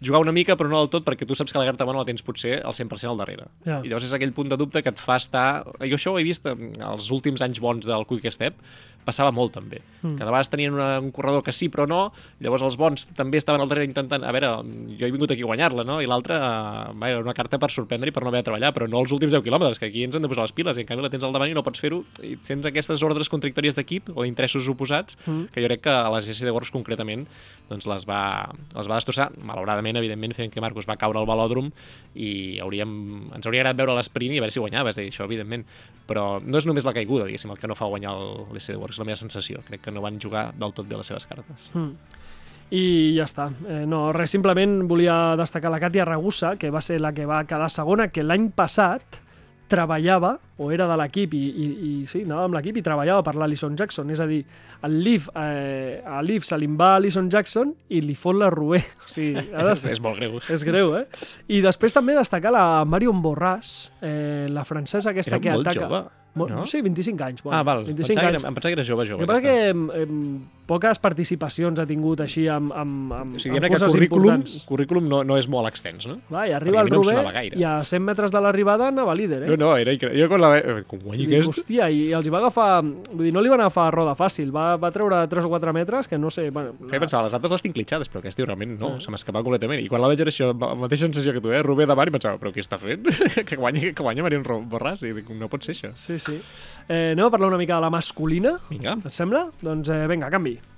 jugar una mica però no del tot perquè tu saps que la carta bona la tens potser al 100% al darrere. Ja. I llavors és aquell punt de dubte que et fa estar... Jo això ho he vist els últims anys bons del Quick Step, passava molt també. Mm. Que de vegades tenien una, un corredor que sí però no, llavors els bons també estaven al darrere intentant, a veure, jo he vingut aquí a guanyar-la, no? I l'altra, eh, era una carta per sorprendre i per no haver de treballar, però no els últims 10 quilòmetres, que aquí ens hem de posar les piles, i en canvi la tens al davant i no pots fer-ho, i tens aquestes ordres contradictòries d'equip o d'interessos oposats, Mm. que jo crec que a les SD Works concretament doncs les va, les va destrossar, malauradament, evidentment, fent que Marcos va caure al velòdrom i hauríem, ens hauria agradat veure l'esprint i a veure si guanyava, és dir, això, evidentment. Però no és només la caiguda, diguéssim, el que no fa guanyar l'SD Works, la meva sensació. Crec que no van jugar del tot bé les seves cartes. Mm. I ja està. Eh, no, res, simplement volia destacar la Katia Ragusa, que va ser la que va quedar segona, que l'any passat treballava, o era de l'equip, i, i, i sí, anava amb l'equip i treballava per l'Alison Jackson. És a dir, el Leaf, eh, a Leaf se li va a Alison Jackson i li fot la Roubaix. O sigui, de És, ser, és molt greu. és greu, eh? I després també destacar la Marion Borràs, eh, la francesa aquesta Era que molt ataca. jove, no? Sí, 25 anys. Bueno, ah, val. 25 Pensava que anys. era, em pensava que era jove, jove. Que passa aquesta. que em, em, poques participacions ha tingut així amb, amb, amb, O sigui, amb que curses currículum, importants. currículum no, no és molt extens, no? Clar, i arriba el mi no i a 100 metres de l'arribada anava líder, eh? No, no, era increïble. Jo quan la veig... Com guanyi I aquest... hòstia, i els hi va agafar... Vull dir, no li van agafar roda fàcil, va, va treure 3 o 4 metres que no sé... Bueno, Feia pensar, les altres les tinc clitxades, però aquest tio realment no, Ah. se m'escapava completament. I quan la veig era això, la mateixa sensació que tu, eh? Rubé davant, i pensava, però què està fent? que guanya, que guanya Marion Ro- Borràs, i dic, no pot ser això. Sí, sí. Eh, anem a parlar una mica de la masculina, Vinga. et sembla? Doncs eh, vinga, canvi. Avui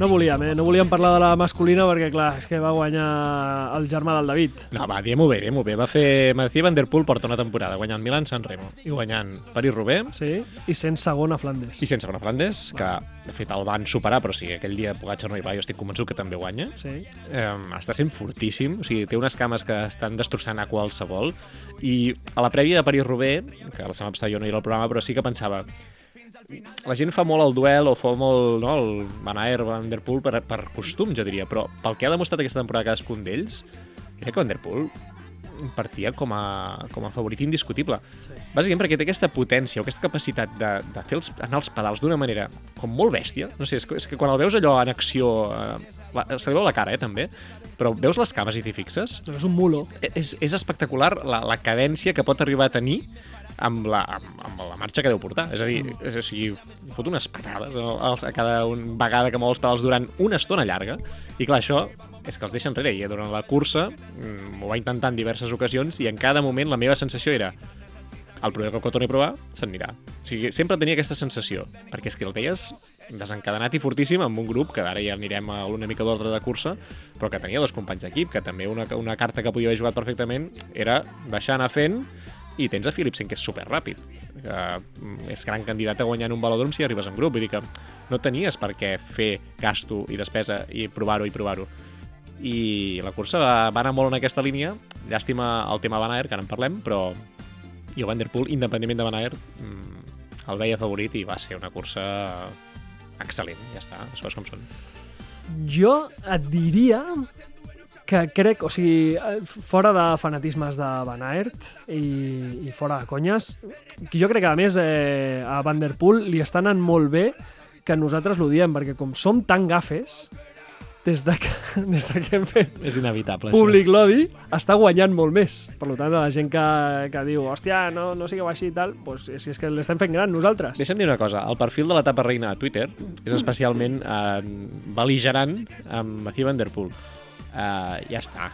No volíem, eh? No volíem parlar de la masculina perquè, clar, és que va guanyar el germà del David. No, va, diguem-ho bé, diguem-ho bé. Va fer... Mathieu Van Der Poel porta una temporada guanyant Milan San Remo i guanyant París-Roubaix Sí, i sent segon a Flandes. i sense segona Flandes, que de fet el van superar, però sí, aquell dia Pogacar no hi va, jo estic convençut que també guanya. Sí. eh, està sent fortíssim, o sigui, té unes cames que estan destrossant a qualsevol, i a la prèvia de París-Roubaix, que la setmana passada jo no hi era al programa, però sí que pensava, la gent fa molt el duel o fa molt no, el Van Aert, Van Der Poel per, per costum, jo diria, però pel que ha demostrat aquesta temporada cadascun d'ells, crec que Van Der Poel partia com a, com a favorit indiscutible. Sí. Bàsicament perquè té aquesta potència o aquesta capacitat de, de fer els, anar els pedals d'una manera com molt bèstia. No sé, és que, és que quan el veus allò en acció... Eh, la, se li veu la cara, eh, també, però veus les cames i t'hi fixes? No, és un mulo. És, és espectacular la, la cadència que pot arribar a tenir amb la, amb, amb la marxa que deu portar. És a dir, és, o sigui, fot unes patades a, cada un, vegada que mou els pedals durant una estona llarga, i clar, això és que els deixa enrere, i durant la cursa mm, ho va intentar en diverses ocasions, i en cada moment la meva sensació era el primer cop que torni a provar, se'n anirà. O sigui, sempre tenia aquesta sensació, perquè és que el veies desencadenat i fortíssim amb un grup, que ara ja anirem a una mica d'ordre de cursa, però que tenia dos companys d'equip, que també una, una carta que podia haver jugat perfectament era deixar anar fent i tens a Philipsen, que és superràpid, que mm, és gran candidat a guanyar en un velòdrom si arribes en grup, vull dir que no tenies per què fer gasto i despesa i provar-ho i provar-ho. I la cursa va, va anar molt en aquesta línia, llàstima el tema Van Aert, que ara en parlem, però jo Van Der Poel, independentment de Van Aert, mm, el veia favorit i va ser una cursa excel·lent, ja està, les coses com són. Jo et diria que crec, o sigui, eh, fora de fanatismes de Van Aert i, i fora de conyes, que jo crec que a més eh, a Van Der Poel li està anant molt bé que nosaltres l'ho diem, perquè com som tan gafes, des de que, des de que hem fet És inevitable. públic l'odi, està guanyant molt més. Per tant, la gent que, que diu, hòstia, no, no sigueu així i tal, doncs, si és que l'estem fent gran nosaltres. Deixa'm dir una cosa, el perfil de la tapa reina a Twitter és especialment eh, beligerant amb Matthew Van Der Poel. Uh, ja està.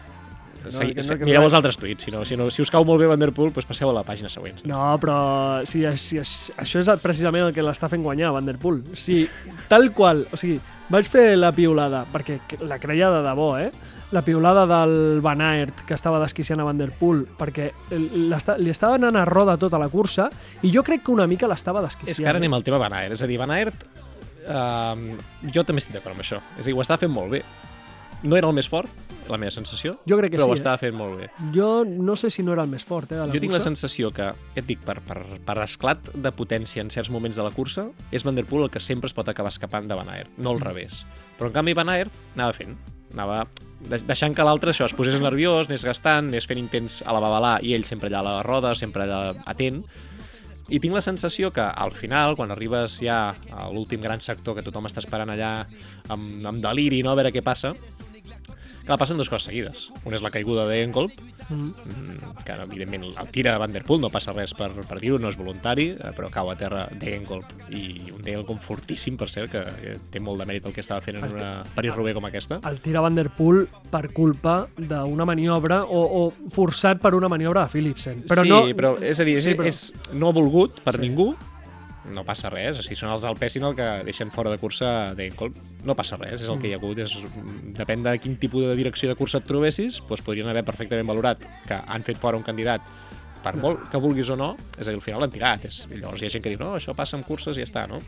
No, Segui, no, mireu no- els altres tuits, si, no, si, no, si us cau molt bé Van Der Poel, doncs passeu a la pàgina següent. No, però si, si, això és precisament el que l'està fent guanyar Van Der Poel. Si tal qual, o sigui, vaig fer la piulada, perquè la creia de debò, eh? La piulada del Van Aert, que estava desquiciant a Van Der Poel, perquè li estava anant a roda tota la cursa, i jo crec que una mica l'estava desquiciant. És que ara anem al tema Van Aert. És a dir, Van Aert, eh, jo també estic d'acord amb això. És a dir, ho estava fent molt bé. No era el més fort, la meva sensació, Jo crec que però sí, ho eh? estava fent molt bé. Jo no sé si no era el més fort, eh, de la Jo tinc la cursa. sensació que, ja et dic, per, per, per esclat de potència en certs moments de la cursa, és Van Der Poel el que sempre es pot acabar escapant de Van Aert, no al revés. Però en canvi Van Aert anava fent, anava de- deixant que l'altre això es posés nerviós, anés gastant, anés fent intents a la babalà i ell sempre allà a la roda, sempre allà atent. I tinc la sensació que al final, quan arribes ja a l'últim gran sector que tothom està esperant allà amb, amb deliri, no? a veure què passa, Clar, passen dues coses seguides. Una és la caiguda de Enkolp, Mm. mm, que evidentment el tira Van Der Poel, no passa res per, per dir-ho, no és voluntari, eh, però cau a terra Degenkolb, i un Degenkolb fortíssim, per cert, que eh, té molt de mèrit el que estava fent en una Paris-Roubaix com aquesta. el tira Van Der Poel per culpa d'una maniobra o, o forçat per una maniobra de Philipsen. Però sí, no, però és a dir, és, Sí, però- és no volgut per sí. ningú, no passa res. Sigui, són els del Pessin el que deixen fora de cursa Degenkolb. No passa res, és el que hi ha hagut. És, depèn de quin tipus de direcció de cursa et trobessis, doncs podrien haver perfectament valorat que han fet fora un candidat per molt que vulguis o no, és a dir, al final l'han tirat. És, llavors hi ha gent que diu, no, això passa amb curses i ja està, no?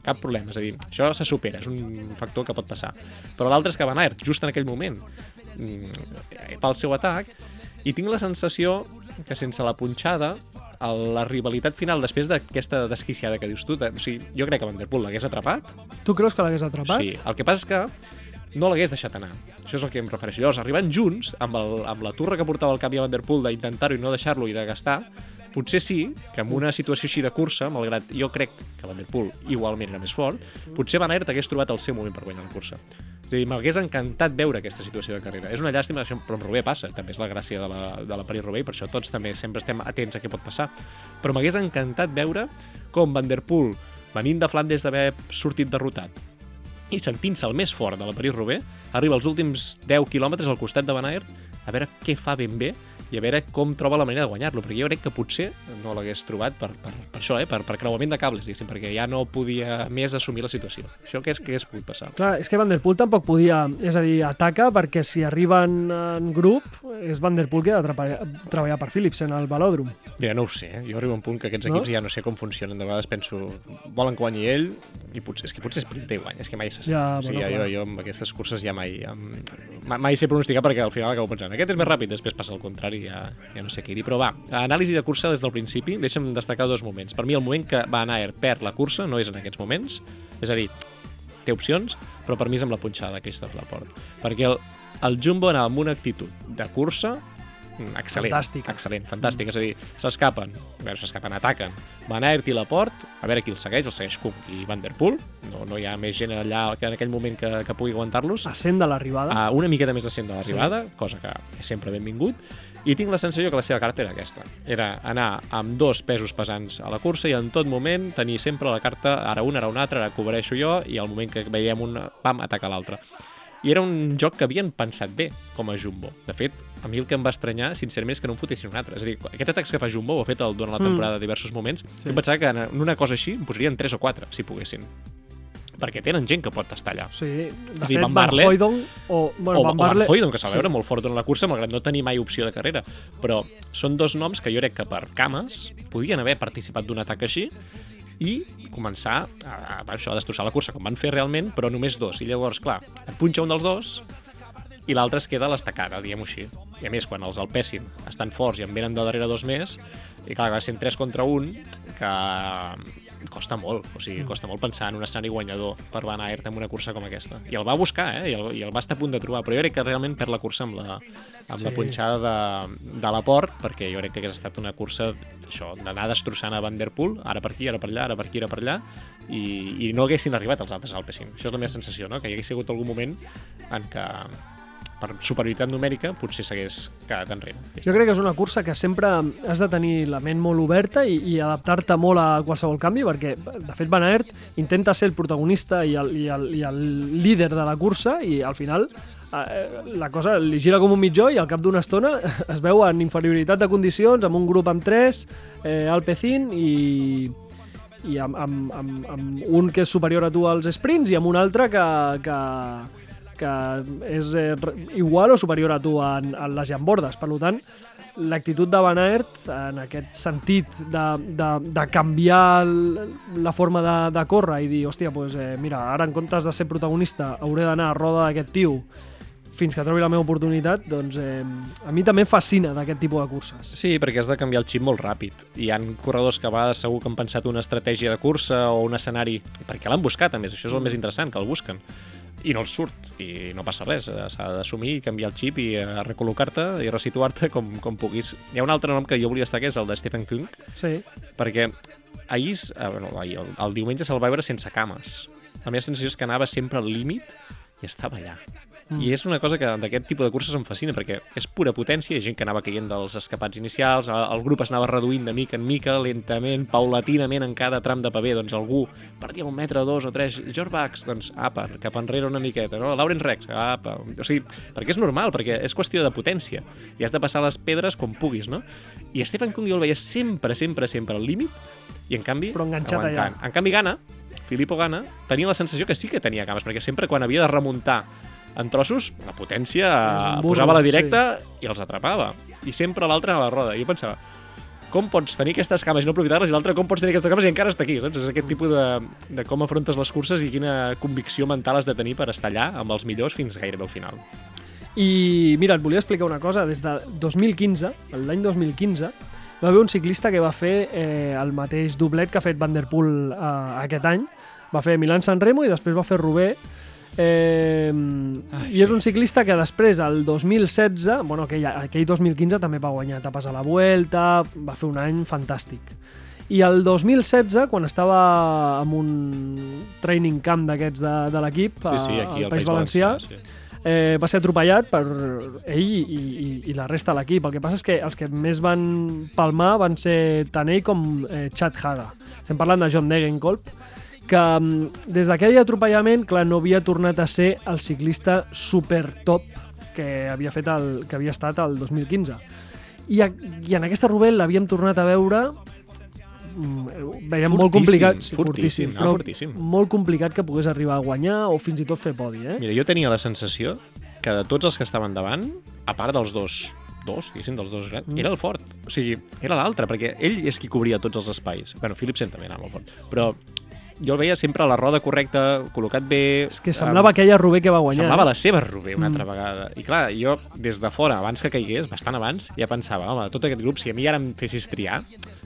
Cap problema, és a dir, això se supera, és un factor que pot passar. Però l'altre és que Van Aert, just en aquell moment, mm, fa el seu atac, i tinc la sensació que sense la punxada, la rivalitat final després d'aquesta desquiciada que dius tu, o sigui, jo crec que Van Der Poel l'hagués atrapat, tu creus que l'hagués atrapat? Sí, el que passa és que no l'hagués deixat anar. Això és el que em refereixo. Llavors, arribant junts, amb, el, amb la turra que portava el cap i a Van Der Poel d'intentar-ho i no deixar-lo i de gastar, potser sí que en una situació així de cursa, malgrat jo crec que Van Der Poel igualment era més fort, potser Van Aert hagués trobat el seu moment per guanyar la cursa. És a dir, m'hagués encantat veure aquesta situació de carrera. És una llàstima, però amb Roubaix passa, també és la gràcia de la, de la Paris-Roubaix, per això tots també sempre estem atents a què pot passar. Però m'hagués encantat veure com Van Der Poel, venint de Flandes d'haver sortit derrotat, i sentint-se el més fort de la París-Roubaix, arriba als últims 10 quilòmetres al costat de Van Aert a veure què fa ben bé i a veure com troba la manera de guanyar-lo, perquè jo crec que potser no l'hagués trobat per, per, per això, eh? per, per creuament de cables, diguéssim, perquè ja no podia més assumir la situació. Això que és que hagués pogut passar. Clar, és que Van Der Poel tampoc podia, és a dir, ataca perquè si arriben en grup és Van Der Poel que ha de treballar, per Philipsen al velòdrom. Mira, no ho sé, eh? jo arribo a un punt que aquests No? equips ja no sé com funcionen, de vegades penso, volen que guanyi ell, i potser, és que potser sprinta i guanya, és que mai se sap. Ja, o sigui, bueno, jo, clar. jo amb aquestes curses ja mai, am, mai, mai sé pronosticar perquè al final acabo pensant, aquest és més ràpid, després passa el contrari, ja, ja no sé què dir. Però va, anàlisi de cursa des del principi, deixa'm destacar dos moments. Per mi el moment que Van Aert perd la cursa no és en aquests moments, és a dir, té opcions, però per mi és amb la punxada de Christophe Laporte. Perquè el, el Jumbo anava amb una actitud de cursa excel·lent. Fantàstica. Excel·lent, fantàstic. És a dir, s'escapen, s'escapen, ataquen. Van Aert i Laporte, a veure qui el segueix, el segueix Cook i Van Der Poel. No, no hi ha més gent allà que en aquell moment que, que pugui aguantar-los. Ascent de l'arribada. Uh, una miqueta més de cent de l'arribada, sí. cosa que és sempre benvingut, i tinc la sensació que la seva carta era aquesta. Era anar amb dos pesos pesants a la cursa i en tot moment tenir sempre la carta, ara una, ara una altra, ara cobreixo jo, i al moment que veiem un, pam, ataca l'altre. I era un joc que havien pensat bé, com a Jumbo. De fet, a mi el que em va estranyar, sincerament, és que no en fotessin un altre. És a dir, aquests atacs que fa Jumbo, ho ha fet el, durant la Mm. temporada mm. diversos moments, Sí. jo em pensava que en una cosa així en posarien 3 o 4, si poguessin. Perquè tenen gent que pot estar allà. Sí, de fet, Van Van Barle- Hooydonk o, bueno, o, Van o Van Barle... Hooydonk, que s'ha sí. veure molt fort durant la cursa, malgrat no tenir mai opció de carrera. Però són dos noms que jo crec que per cames podien haver participat d'un atac així i començar a, a, això, a destrossar la cursa, com van fer realment, però només dos. I llavors, clar, et punxa un dels dos i l'altre es queda a l'estacada, diguem-ho així. I a més, quan els el pessin estan forts i en venen de darrere dos més, i clar, va ser 3 contra 1, que costa molt, o sigui, costa molt pensar en un escenari guanyador per Van Aert en una cursa com aquesta. I el va buscar, eh? I el, i el va estar a punt de trobar, però jo crec que realment perd la cursa amb la, amb sí. la punxada de, de la Port, perquè jo crec que hagués estat una cursa això d'anar destrossant a Van Der Poel, ara per aquí, ara per allà, ara per aquí, ara per allà, i, i no haguessin arribat els altres Alpecin. Això és la meva sensació, no? que hi hagués hagut algun moment en què per superioritat numèrica potser s'hagués quedat enrere. Jo crec que és una cursa que sempre has de tenir la ment molt oberta i, i adaptar-te molt a qualsevol canvi, perquè, de fet, Van Aert intenta ser el protagonista i el, i el, i el líder de la cursa i, al final, eh, la cosa li gira com un mitjó i al cap d'una estona es veu en inferioritat de condicions, amb un grup amb tres, eh, Alpecin i i amb, amb, amb, amb un que és superior a tu als sprints i amb un altre que, que, que és eh, igual o superior a tu en, en les llambordes. Per tant, l'actitud de Van Aert en aquest sentit de, de, de canviar el, la forma de, de córrer i dir, hòstia, pues, eh, mira, ara en comptes de ser protagonista hauré d'anar a roda d'aquest tio fins que trobi la meva oportunitat, doncs eh, a mi també em fascina d'aquest tipus de curses. Sí, perquè has de canviar el xip molt ràpid. Hi han corredors que a vegades segur que han pensat una estratègia de cursa o un escenari, perquè l'han buscat, a més, això és el més interessant, que el busquen. I no els surt, i no passa res, eh, s'ha d'assumir i canviar el xip i eh, recol·locar-te i resituar-te com, com puguis. Hi ha un altre nom que jo volia estar, que és el de Stephen Kung, Sí. perquè ahir, eh, bueno, ahir el, el diumenge se'l va veure sense cames. La meva sensació és que anava sempre al límit i estava allà. Mm. I és una cosa que d'aquest tipus de curses em fascina, perquè és pura potència, hi ha gent que anava caient dels escapats inicials, el, grup es anava reduint de mica en mica, lentament, paulatinament en cada tram de pavé, doncs algú perdia un metre, dos o tres, George Bax, doncs apa, cap enrere una miqueta, no? Lawrence Rex, apa, o sigui, perquè és normal, perquè és qüestió de potència, i has de passar les pedres com puguis, no? I Stephen Kung jo el veia sempre, sempre, sempre al límit, i en canvi, Però enganxat aguantant. En canvi, Gana, Filippo Gana, tenia la sensació que sí que tenia cames, perquè sempre quan havia de remuntar en trossos, la potència burro, posava la directa i els atrapava. I sempre l'altre a la roda. I jo pensava, com pots tenir aquestes cames i no aprofitar-les i l'altre com pots tenir aquestes cames i encara estar aquí, saps? És aquest tipus de, de com afrontes les curses i quina convicció mental has de tenir per estar allà amb els millors fins gairebé al final. I mira, et volia explicar una cosa. Des de 2015, l'any 2015, va haver un ciclista que va fer eh, el mateix doblet que ha fet Van Der Poel eh, aquest any. Va fer Milan-San Remo i després va fer Roubaix. Eh, Ai, I és sí. un ciclista que després, el 2016, bueno, aquell, aquell 2015 també va guanyar etapes a la Vuelta, va fer un any fantàstic. I el 2016, quan estava en un training camp d'aquests de, de l'equip Sí, sí, aquí al al País Valencià, sí. eh, va ser atropellat per ell i, i, i la resta de l'equip. El que passa és que els que més van palmar van ser tant ell com eh, Chad Haga. Estem parlant de John Degenkolb, que mm, des d'aquell atropellament, clar, no havia tornat a ser el ciclista super top que havia, fet el, que havia estat el 2015. I, a, i en aquesta Rubel l'havíem tornat a veure mm, veiem molt complicat, sí, fortíssim, fortíssim, no, però fortíssim. molt complicat que pogués arribar a guanyar o fins i tot fer podi, eh? Mira, jo tenia la sensació que de tots els que estaven davant, a part dels dos dos, diguéssim, dels dos grans, mm. era el fort. O sigui, era l'altre, perquè ell és qui cobria tots els espais. bueno, Philipsen també anava molt fort. Però jo el veia sempre a la roda correcta, col·locat bé... És que semblava aquella Rubé que va guanyar. Semblava eh? la seva Rubé una Mm. altra vegada. I clar, jo des de fora, abans que caigués, bastant abans, ja pensava, home, tot aquest grup, si a mi ara em fessis triar,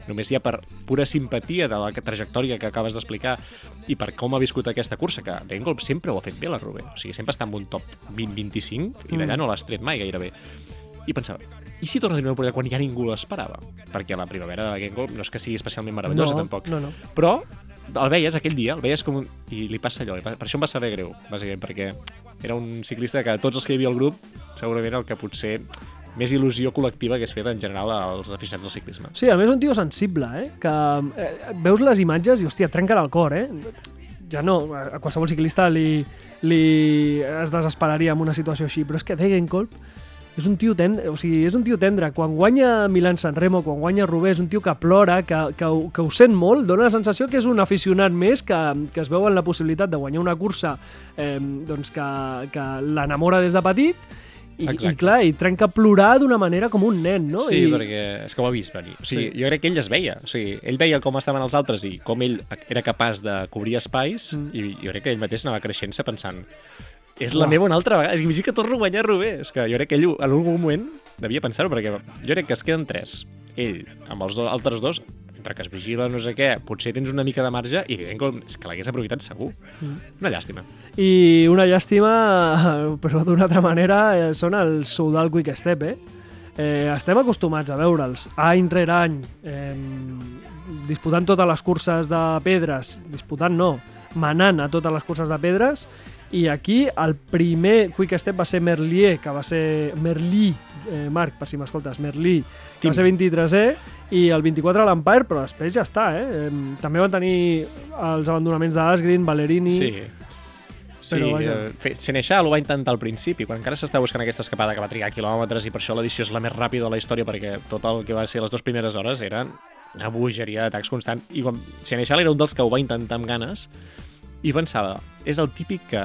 només ja per pura simpatia de la trajectòria que acabes d'explicar i per com ha viscut aquesta cursa, que Dengolb sempre ho ha fet bé, la Rubé. O sigui, sempre està en un top 20-25 i d'allà Mm. no l'has tret mai gairebé. I pensava, i si torna a tenir una oportunitat quan ja ningú l'esperava? Perquè la primavera de Gengolb no és que sigui especialment meravellosa, no, tampoc. No, no. Però el veies aquell dia, el veies com un... i li passa allò, per això em va saber greu, bàsicament, perquè era un ciclista que tots els que hi havia al grup segurament el que potser més il·lusió col·lectiva que es fet en general als aficionats del ciclisme. Sí, a més un tio sensible, eh? Que eh, veus les imatges i, hòstia, et trenquen el cor, eh? Ja no, a qualsevol ciclista li, li es desesperaria en una situació així, però és que Degenkolb és un tio tendre, o sigui, és un tio tendre. Quan guanya Milan San Remo, quan guanya Roubaix, és un tio que plora, que, que, que ho sent molt, dona la sensació que és un aficionat més que, que es veu en la possibilitat de guanyar una cursa eh, doncs que, que l'enamora des de petit i, i Exacte. clar, i trenca a plorar d'una manera com un nen, no? Sí, I, perquè és que ho ha vist venir. O sigui, Sí. jo crec que ell es veia. O sigui, ell veia com estaven els altres i com ell era capaç de cobrir espais mm. i jo crec que ell mateix anava creixent-se pensant és la Uah. meva una altra vegada. És que imagina que torno a guanyar Rubé. És que jo crec que ell en algun moment devia pensar-ho, perquè jo crec que es queden tres. Ell, amb els dos, altres dos, entre que es vigila no sé què, potser tens una mica de marge i Didenko és que l'hagués aprofitat segur. Una llàstima. I una llàstima, però d'una altra manera, eh, són els Soudal Quick Step, eh? eh? Estem acostumats a veure'ls any rere any eh, disputant totes les curses de pedres, disputant no, manant a totes les curses de pedres, i aquí el primer Quick Step va ser Merlier, que va ser Merlí, eh, Marc, per si m'escoltes, Merlí, que va ser 23è, i el 24 l'Empire, però després ja està, eh? també van tenir els abandonaments d'Asgreen, Valerini... Sí. Sí, Però, vaja. eh, Senechal ho va intentar al principi, quan encara s'està buscant aquesta escapada que va trigar quilòmetres i per això l'edició és la més ràpida de la història perquè tot el que va ser les dues primeres hores eren una bogeria d'atacs constant i quan Senechal era un dels que ho va intentar amb ganes i pensava, és el típic que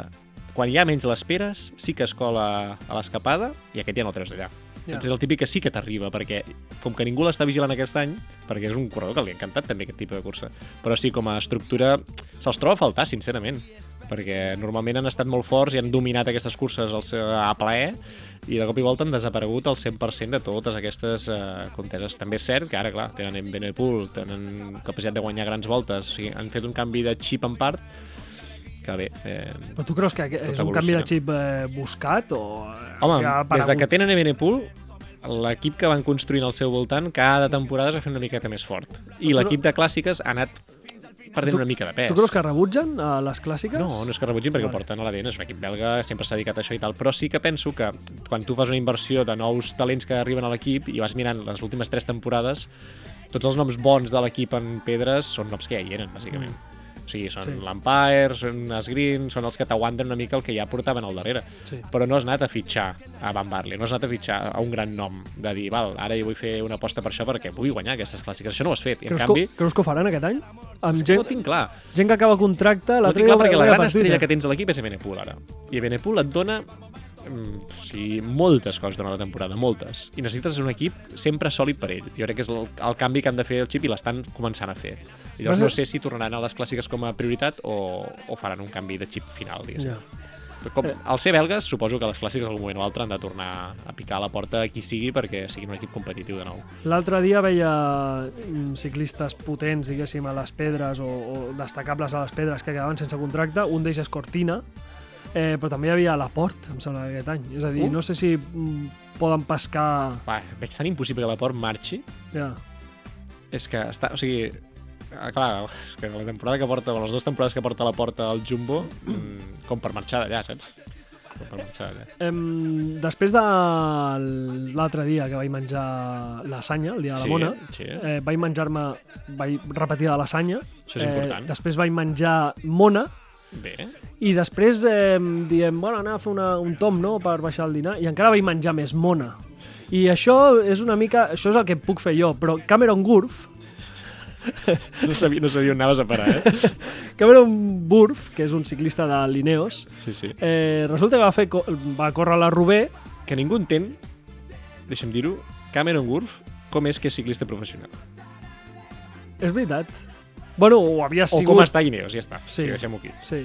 quan hi ha menys l'esperes sí que es cola a l'escapada i aquest ja no el treus d'allà. Ja. Doncs és el típic que sí que t'arriba, perquè com que ningú l'està vigilant aquest any, perquè és un corredor que li ha encantat també aquest tipus de cursa, però sí, com a estructura se'ls troba a faltar, sincerament, perquè normalment han estat molt forts i han dominat aquestes curses al seu, a plaer i de cop i volta han desaparegut el 100% de totes aquestes eh, conteses. També és cert que ara, clar, tenen en Benepool, tenen capacitat de guanyar grans voltes, o sigui, han fet un canvi de xip en part que bé, eh, Però tu creus que és un canvi de xip eh, buscat o... eh, Home, ha des de que tenen Ebenepool, l'equip que van construint al seu voltant cada temporada es va fer una miqueta més fort. I l'equip de clàssiques ha anat perdent Tu- una mica de pes. Tu creus que rebutgen a les clàssiques? No, no és que rebutgin perquè Vale. ho porten a l'ADN, és un equip belga, sempre s'ha dedicat a això i tal, però sí que penso que quan tu fas una inversió de nous talents que arriben a l'equip i vas mirant les últimes tres temporades, tots els noms bons de l'equip en pedres són noms que ja hi eren, bàsicament. O sigui, són Sí. l'Empire, són els Green, són els que t'aguanten una mica el que ja portaven al darrere. Sí. Però no has anat a fitxar a Van Barley, no has anat a fitxar a un gran nom, de dir, val, ara jo vull fer una aposta per això perquè vull guanyar aquestes clàssiques. Això no ho has fet. I, en Creus, canvi, que, creus que ho faran aquest any? Amb no gent, ho tinc clar. gent que acaba contracte... No tinc clar perquè la gran per estrella que tens a l'equip és Ebenepool ara. I Ebenepool et dona o sigui, moltes coses durant la temporada, moltes. I necessites un equip sempre sòlid per ell. Jo crec que és el, el canvi que han de fer el xip i l'estan començant a fer. I llavors no sé si tornaran a les clàssiques com a prioritat o, o faran un canvi de xip final, diguéssim. Ja. Però Com, al ser belgues, suposo que les clàssiques algun moment o altre han de tornar a picar a la porta a qui sigui perquè siguin un equip competitiu de nou. L'altre dia veia mm, ciclistes potents, diguéssim, a les pedres o, o destacables a les pedres que quedaven sense contracte. Un d'ells és Cortina, eh, però també hi havia Laport, em sembla, aquest any. És a dir, Uh. no sé si mm, poden pescar... Va, veig tan impossible que la port marxi Ja. és que està, o sigui, ah, clar, és que la temporada que porta, o les dues temporades que porta la porta al Jumbo, mm, com per marxar d'allà, saps? Com per marxar d'allà. Em, després de l'altre dia que vaig menjar lasanya, el dia de la Sí, Mona, sí. eh, vaig menjar-me, vaig repetir de lasanya. Això és important. després vaig menjar mona, Bé, I després eh, diem, bueno, anar a fer una, un tom, no?, per baixar el dinar, i encara vaig menjar més mona. I això és una mica... Això és el que puc fer jo, però Cameron Gurf, no sabia, no sabia on anaves a parar, eh? Cameron Burf, que és un ciclista de Lineos, Sí, sí. eh, resulta que va, fer, va córrer la Roubaix, Que ningú entén, deixa'm dir-ho, Cameron Wurf, com és que és ciclista professional. és veritat. Bueno, ho havia O sigut... com està Ineos, ja està. Sí. Sí, deixem-ho aquí. Sí.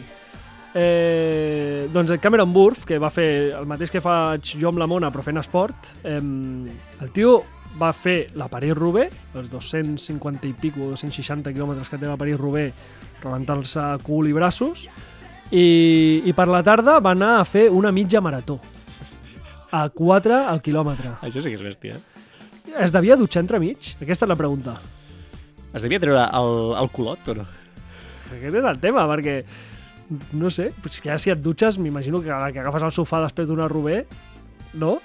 Eh, doncs el Cameron Burf, que va fer el mateix que faig jo amb la Mona, però fent esport, eh, el tio va fer la París-Roubaix, els 250 i pico, 260 quilòmetres que té la París-Roubaix, rebentant-se cul i braços, i, i per la tarda va anar a fer una mitja marató, a 4 al quilòmetre. Això sí que és bèstia. Es devia dutxar entremig? Aquesta és la pregunta. Es devia treure el, el culot o no? Aquest és el tema, perquè, no sé, pues que ja si et dutxes, m'imagino que, que agafes el sofà després d'una Roubaix, no?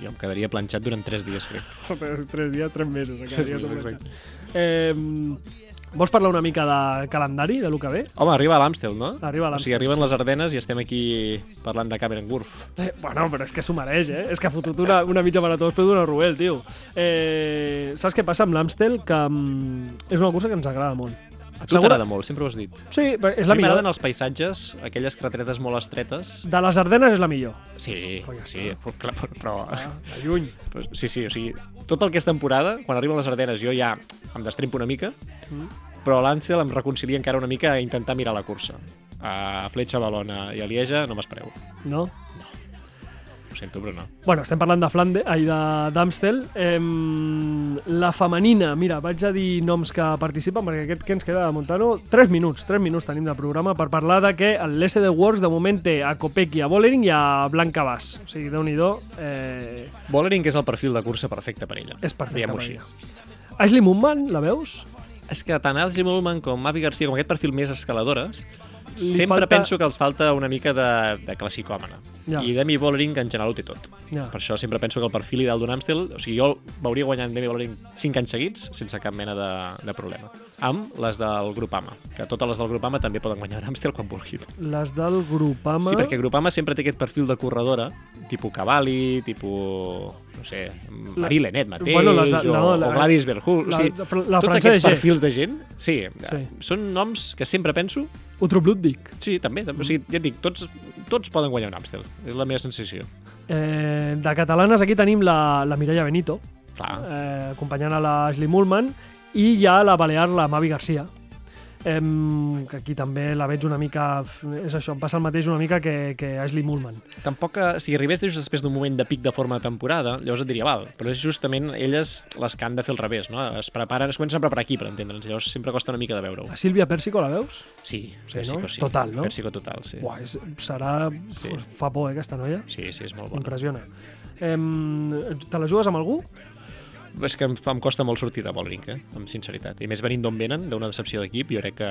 Jo em quedaria planxat durant 3 dies, crec. tres dies, tres mesos. Sí, quedaria tot exacte. Eh, vols parlar una mica de calendari, de lo que ve? Home, arriba a l'Amstel, no? Arriba a O sigui, l'Amstel, arriben sí. les Ardenes i estem aquí parlant de Cameron Wurf. Eh, bueno, però és que s'ho mereix, eh? És que ha fotut una, una mitja marató després d'una Roubaix, tio. Eh, saps què passa amb l'Amstel? Que mm, és una cursa que ens agrada molt. A tu t'agrada molt, sempre ho has dit. Sí, però és A la mi millor. m'agraden els paisatges, aquelles carreteres molt estretes. De les Ardenes és la millor. Sí, Conya, sí, però, clar, però, Ah, de lluny. però, sí, sí, o sigui, tot el que és temporada, quan arriben les Ardenes jo ja em destrempo una mica, Mm. però l'Ànsel em reconcilia encara una mica a intentar mirar la cursa. A Fletxa, Balona i a Lieja no m'espereu. No? Ho sento, però no. Bueno, estem parlant de Flande, ai, de d'Amstel. Eh, la femenina, mira, vaig a dir noms que participen, perquè aquest que ens queda de Montano, 3 minuts, 3 minuts tenim de programa per parlar de que el l'SD Works de moment té a Copec i a Bollering i a Blanca Bas. O sigui, déu-n'hi-do, eh, Bollering és el perfil de cursa perfecte per ella. és perfecte. Per ella. Ashley Moonman, la veus? És que tant Ashley Mullman com Mavi Garcia, com aquest perfil més escaladores, sempre falta- penso que els falta una mica de, de classicòmena. Ja. I Demi Bollering en general ho té tot. Ja. Per això sempre penso que el perfil ideal d'un Amstel... O sigui, jo veuria guanyant Demi Bollering 5 anys seguits sense cap mena de, de problema. Amb les del Grupama, que totes les del Grupama també poden guanyar un Amstel quan vulguin. Les del Grupama... Sí, perquè Grupama sempre té aquest perfil de corredora, tipus Cavalli, tipus, no sé, Marie Lenet mateix, Bueno, les de- o, no, la- o Gladys Berhul. la- o sigui, la tots francesa aquests G. perfils de gent, sí, Sí. són noms que sempre penso, Utrup Ludwig. sí, també, també. o sigui, ja et dic, tots, tots poden guanyar un Amstel, és la meva sensació. Eh, de catalanes aquí tenim la, la Mireia Benito, Clar, eh, acompanyant a l'Ashley Mullman, i hi ha la balear, la Mavi Garcia, em, que aquí també la veig una mica... És això, em passa el mateix una mica que, que Ashley Mullman. tampoc, que, si arribés just després d'un moment de pic de forma de temporada, llavors et diria, val, però és justament elles les que han de fer el revés, no? Es preparen, es comencen a preparar aquí, per entendre'ns, llavors sempre costa una mica de veure-ho. La Sílvia Pèrsico la veus? Sí, Sí, Pèrsico, no? sí. Total, no? Pèrsico total, sí. Buah, és, serà... Sí. Fa por, eh, aquesta noia? Sí, sí, és molt bona. Impressiona. Em, te la jugues amb algú? És que em, em costa molt sortir de Bollering, eh? amb sinceritat. I més venint d'on venen, d'una decepció d'equip, jo crec que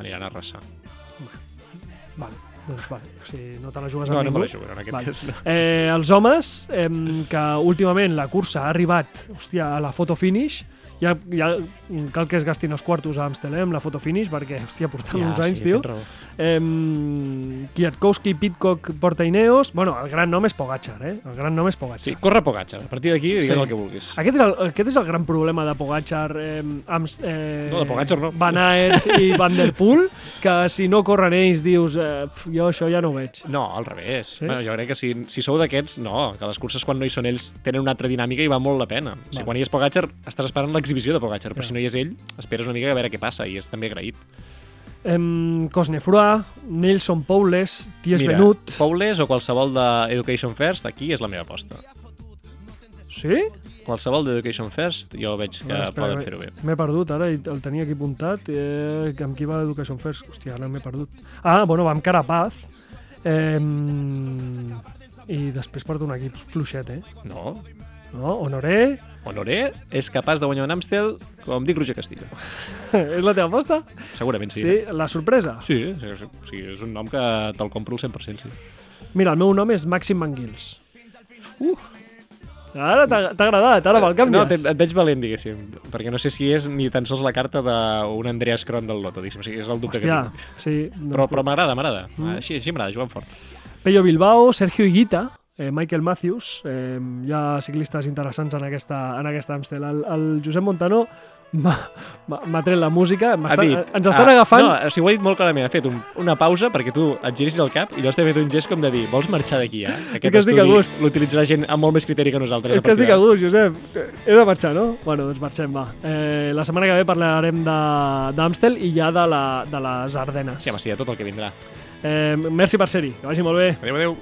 aniran a arrasar. Vale, doncs. O sigui, no te la jugues No, amb no ningú. me la jugo, en aquest Vale. cas. No. Eh, els homes, eh, que últimament la cursa ha arribat hòstia, a la foto finish, ja, ja cal que es gastin els quartos a Amstel, amb la foto finish, perquè, hòstia, portant uns anys, tio. Eh, Kwiatkowski, Pitcock, porta Ineos... Bueno, el gran nom és Pogacar, eh? El gran nom és Pogacar. Sí, corre Pogacar. A partir d'aquí digues Sí. el que vulguis. Aquest és, el, aquest és el gran problema de Pogacar, eh, amb, eh, No, de Pogacar no. Van Aert i Van Der Poel, que si no corren ells dius, eh, pf, jo això ja no ho veig. No, al revés. Sí? Bueno, jo crec que si, si sou d'aquests, no, que les curses quan no hi són ells tenen una altra dinàmica i va molt la pena. O sigui, quan hi és Pogacar, estàs esperant l'exhibició de Pogacar, però Ja. si no hi és ell, esperes una mica a veure què passa i és també agraït. Em, Cosnefroy, Nelson Poules, Ties Mira, Benut... Poules o qualsevol d'Education First, aquí és la meva aposta. Sí? Qualsevol d'Education First, jo veig que Ara, espera, poden fer-ho bé. M'he perdut, ara, i el tenia aquí apuntat. Eh, amb qui va l'Education First? Hòstia, ara m'he perdut. Ah, bueno, va amb Carapaz. Eh, I després porta un equip fluixet, eh? No, No? Honoré? Honoré és capaç de guanyar un Amstel com dic Roger Castillo. és la teva aposta? Segurament sí. Sí, la sorpresa. Sí, sí, sí, sí, és un nom que te'l compro al 100%, sí. Mira, el meu nom és Màxim Manguils. Uh! Ara t'ha agradat, ara me'l No, canvies. te- et veig valent, diguéssim, perquè no sé si és ni tan sols la carta d'un Andreas Kron del Loto, diguéssim, o sigui, és el dubte Hòstia, que tinc. sí. doncs Però, però m'agrada, m'agrada. Mm. Així, així m'agrada, jugant fort. Pello Bilbao, Sergio Higuita, eh, Michael Matthews, eh, hi ha ciclistes interessants en aquesta, en aquesta Amstel. El, el Josep Montano m'ha tret la música, Ha m'estan- dit, ens estan ah, agafant... No, o sigui, ho ha dit molt clarament. Ha fet un, una pausa perquè tu et girissis el cap i llavors t'ha fet un gest com de dir vols marxar d'aquí, eh? que estic a gust. l'utilitzarà gent amb molt més criteri que nosaltres. És que estic a gust, Josep. He de marxar, no? Bueno, doncs marxem, va. Eh, la setmana que ve parlarem d'Amstel i ja de, la, de les Ardenes. Sí, home, sí, de tot el que vindrà. Eh, merci per ser-hi, que vagi molt bé. Adéu, adéu.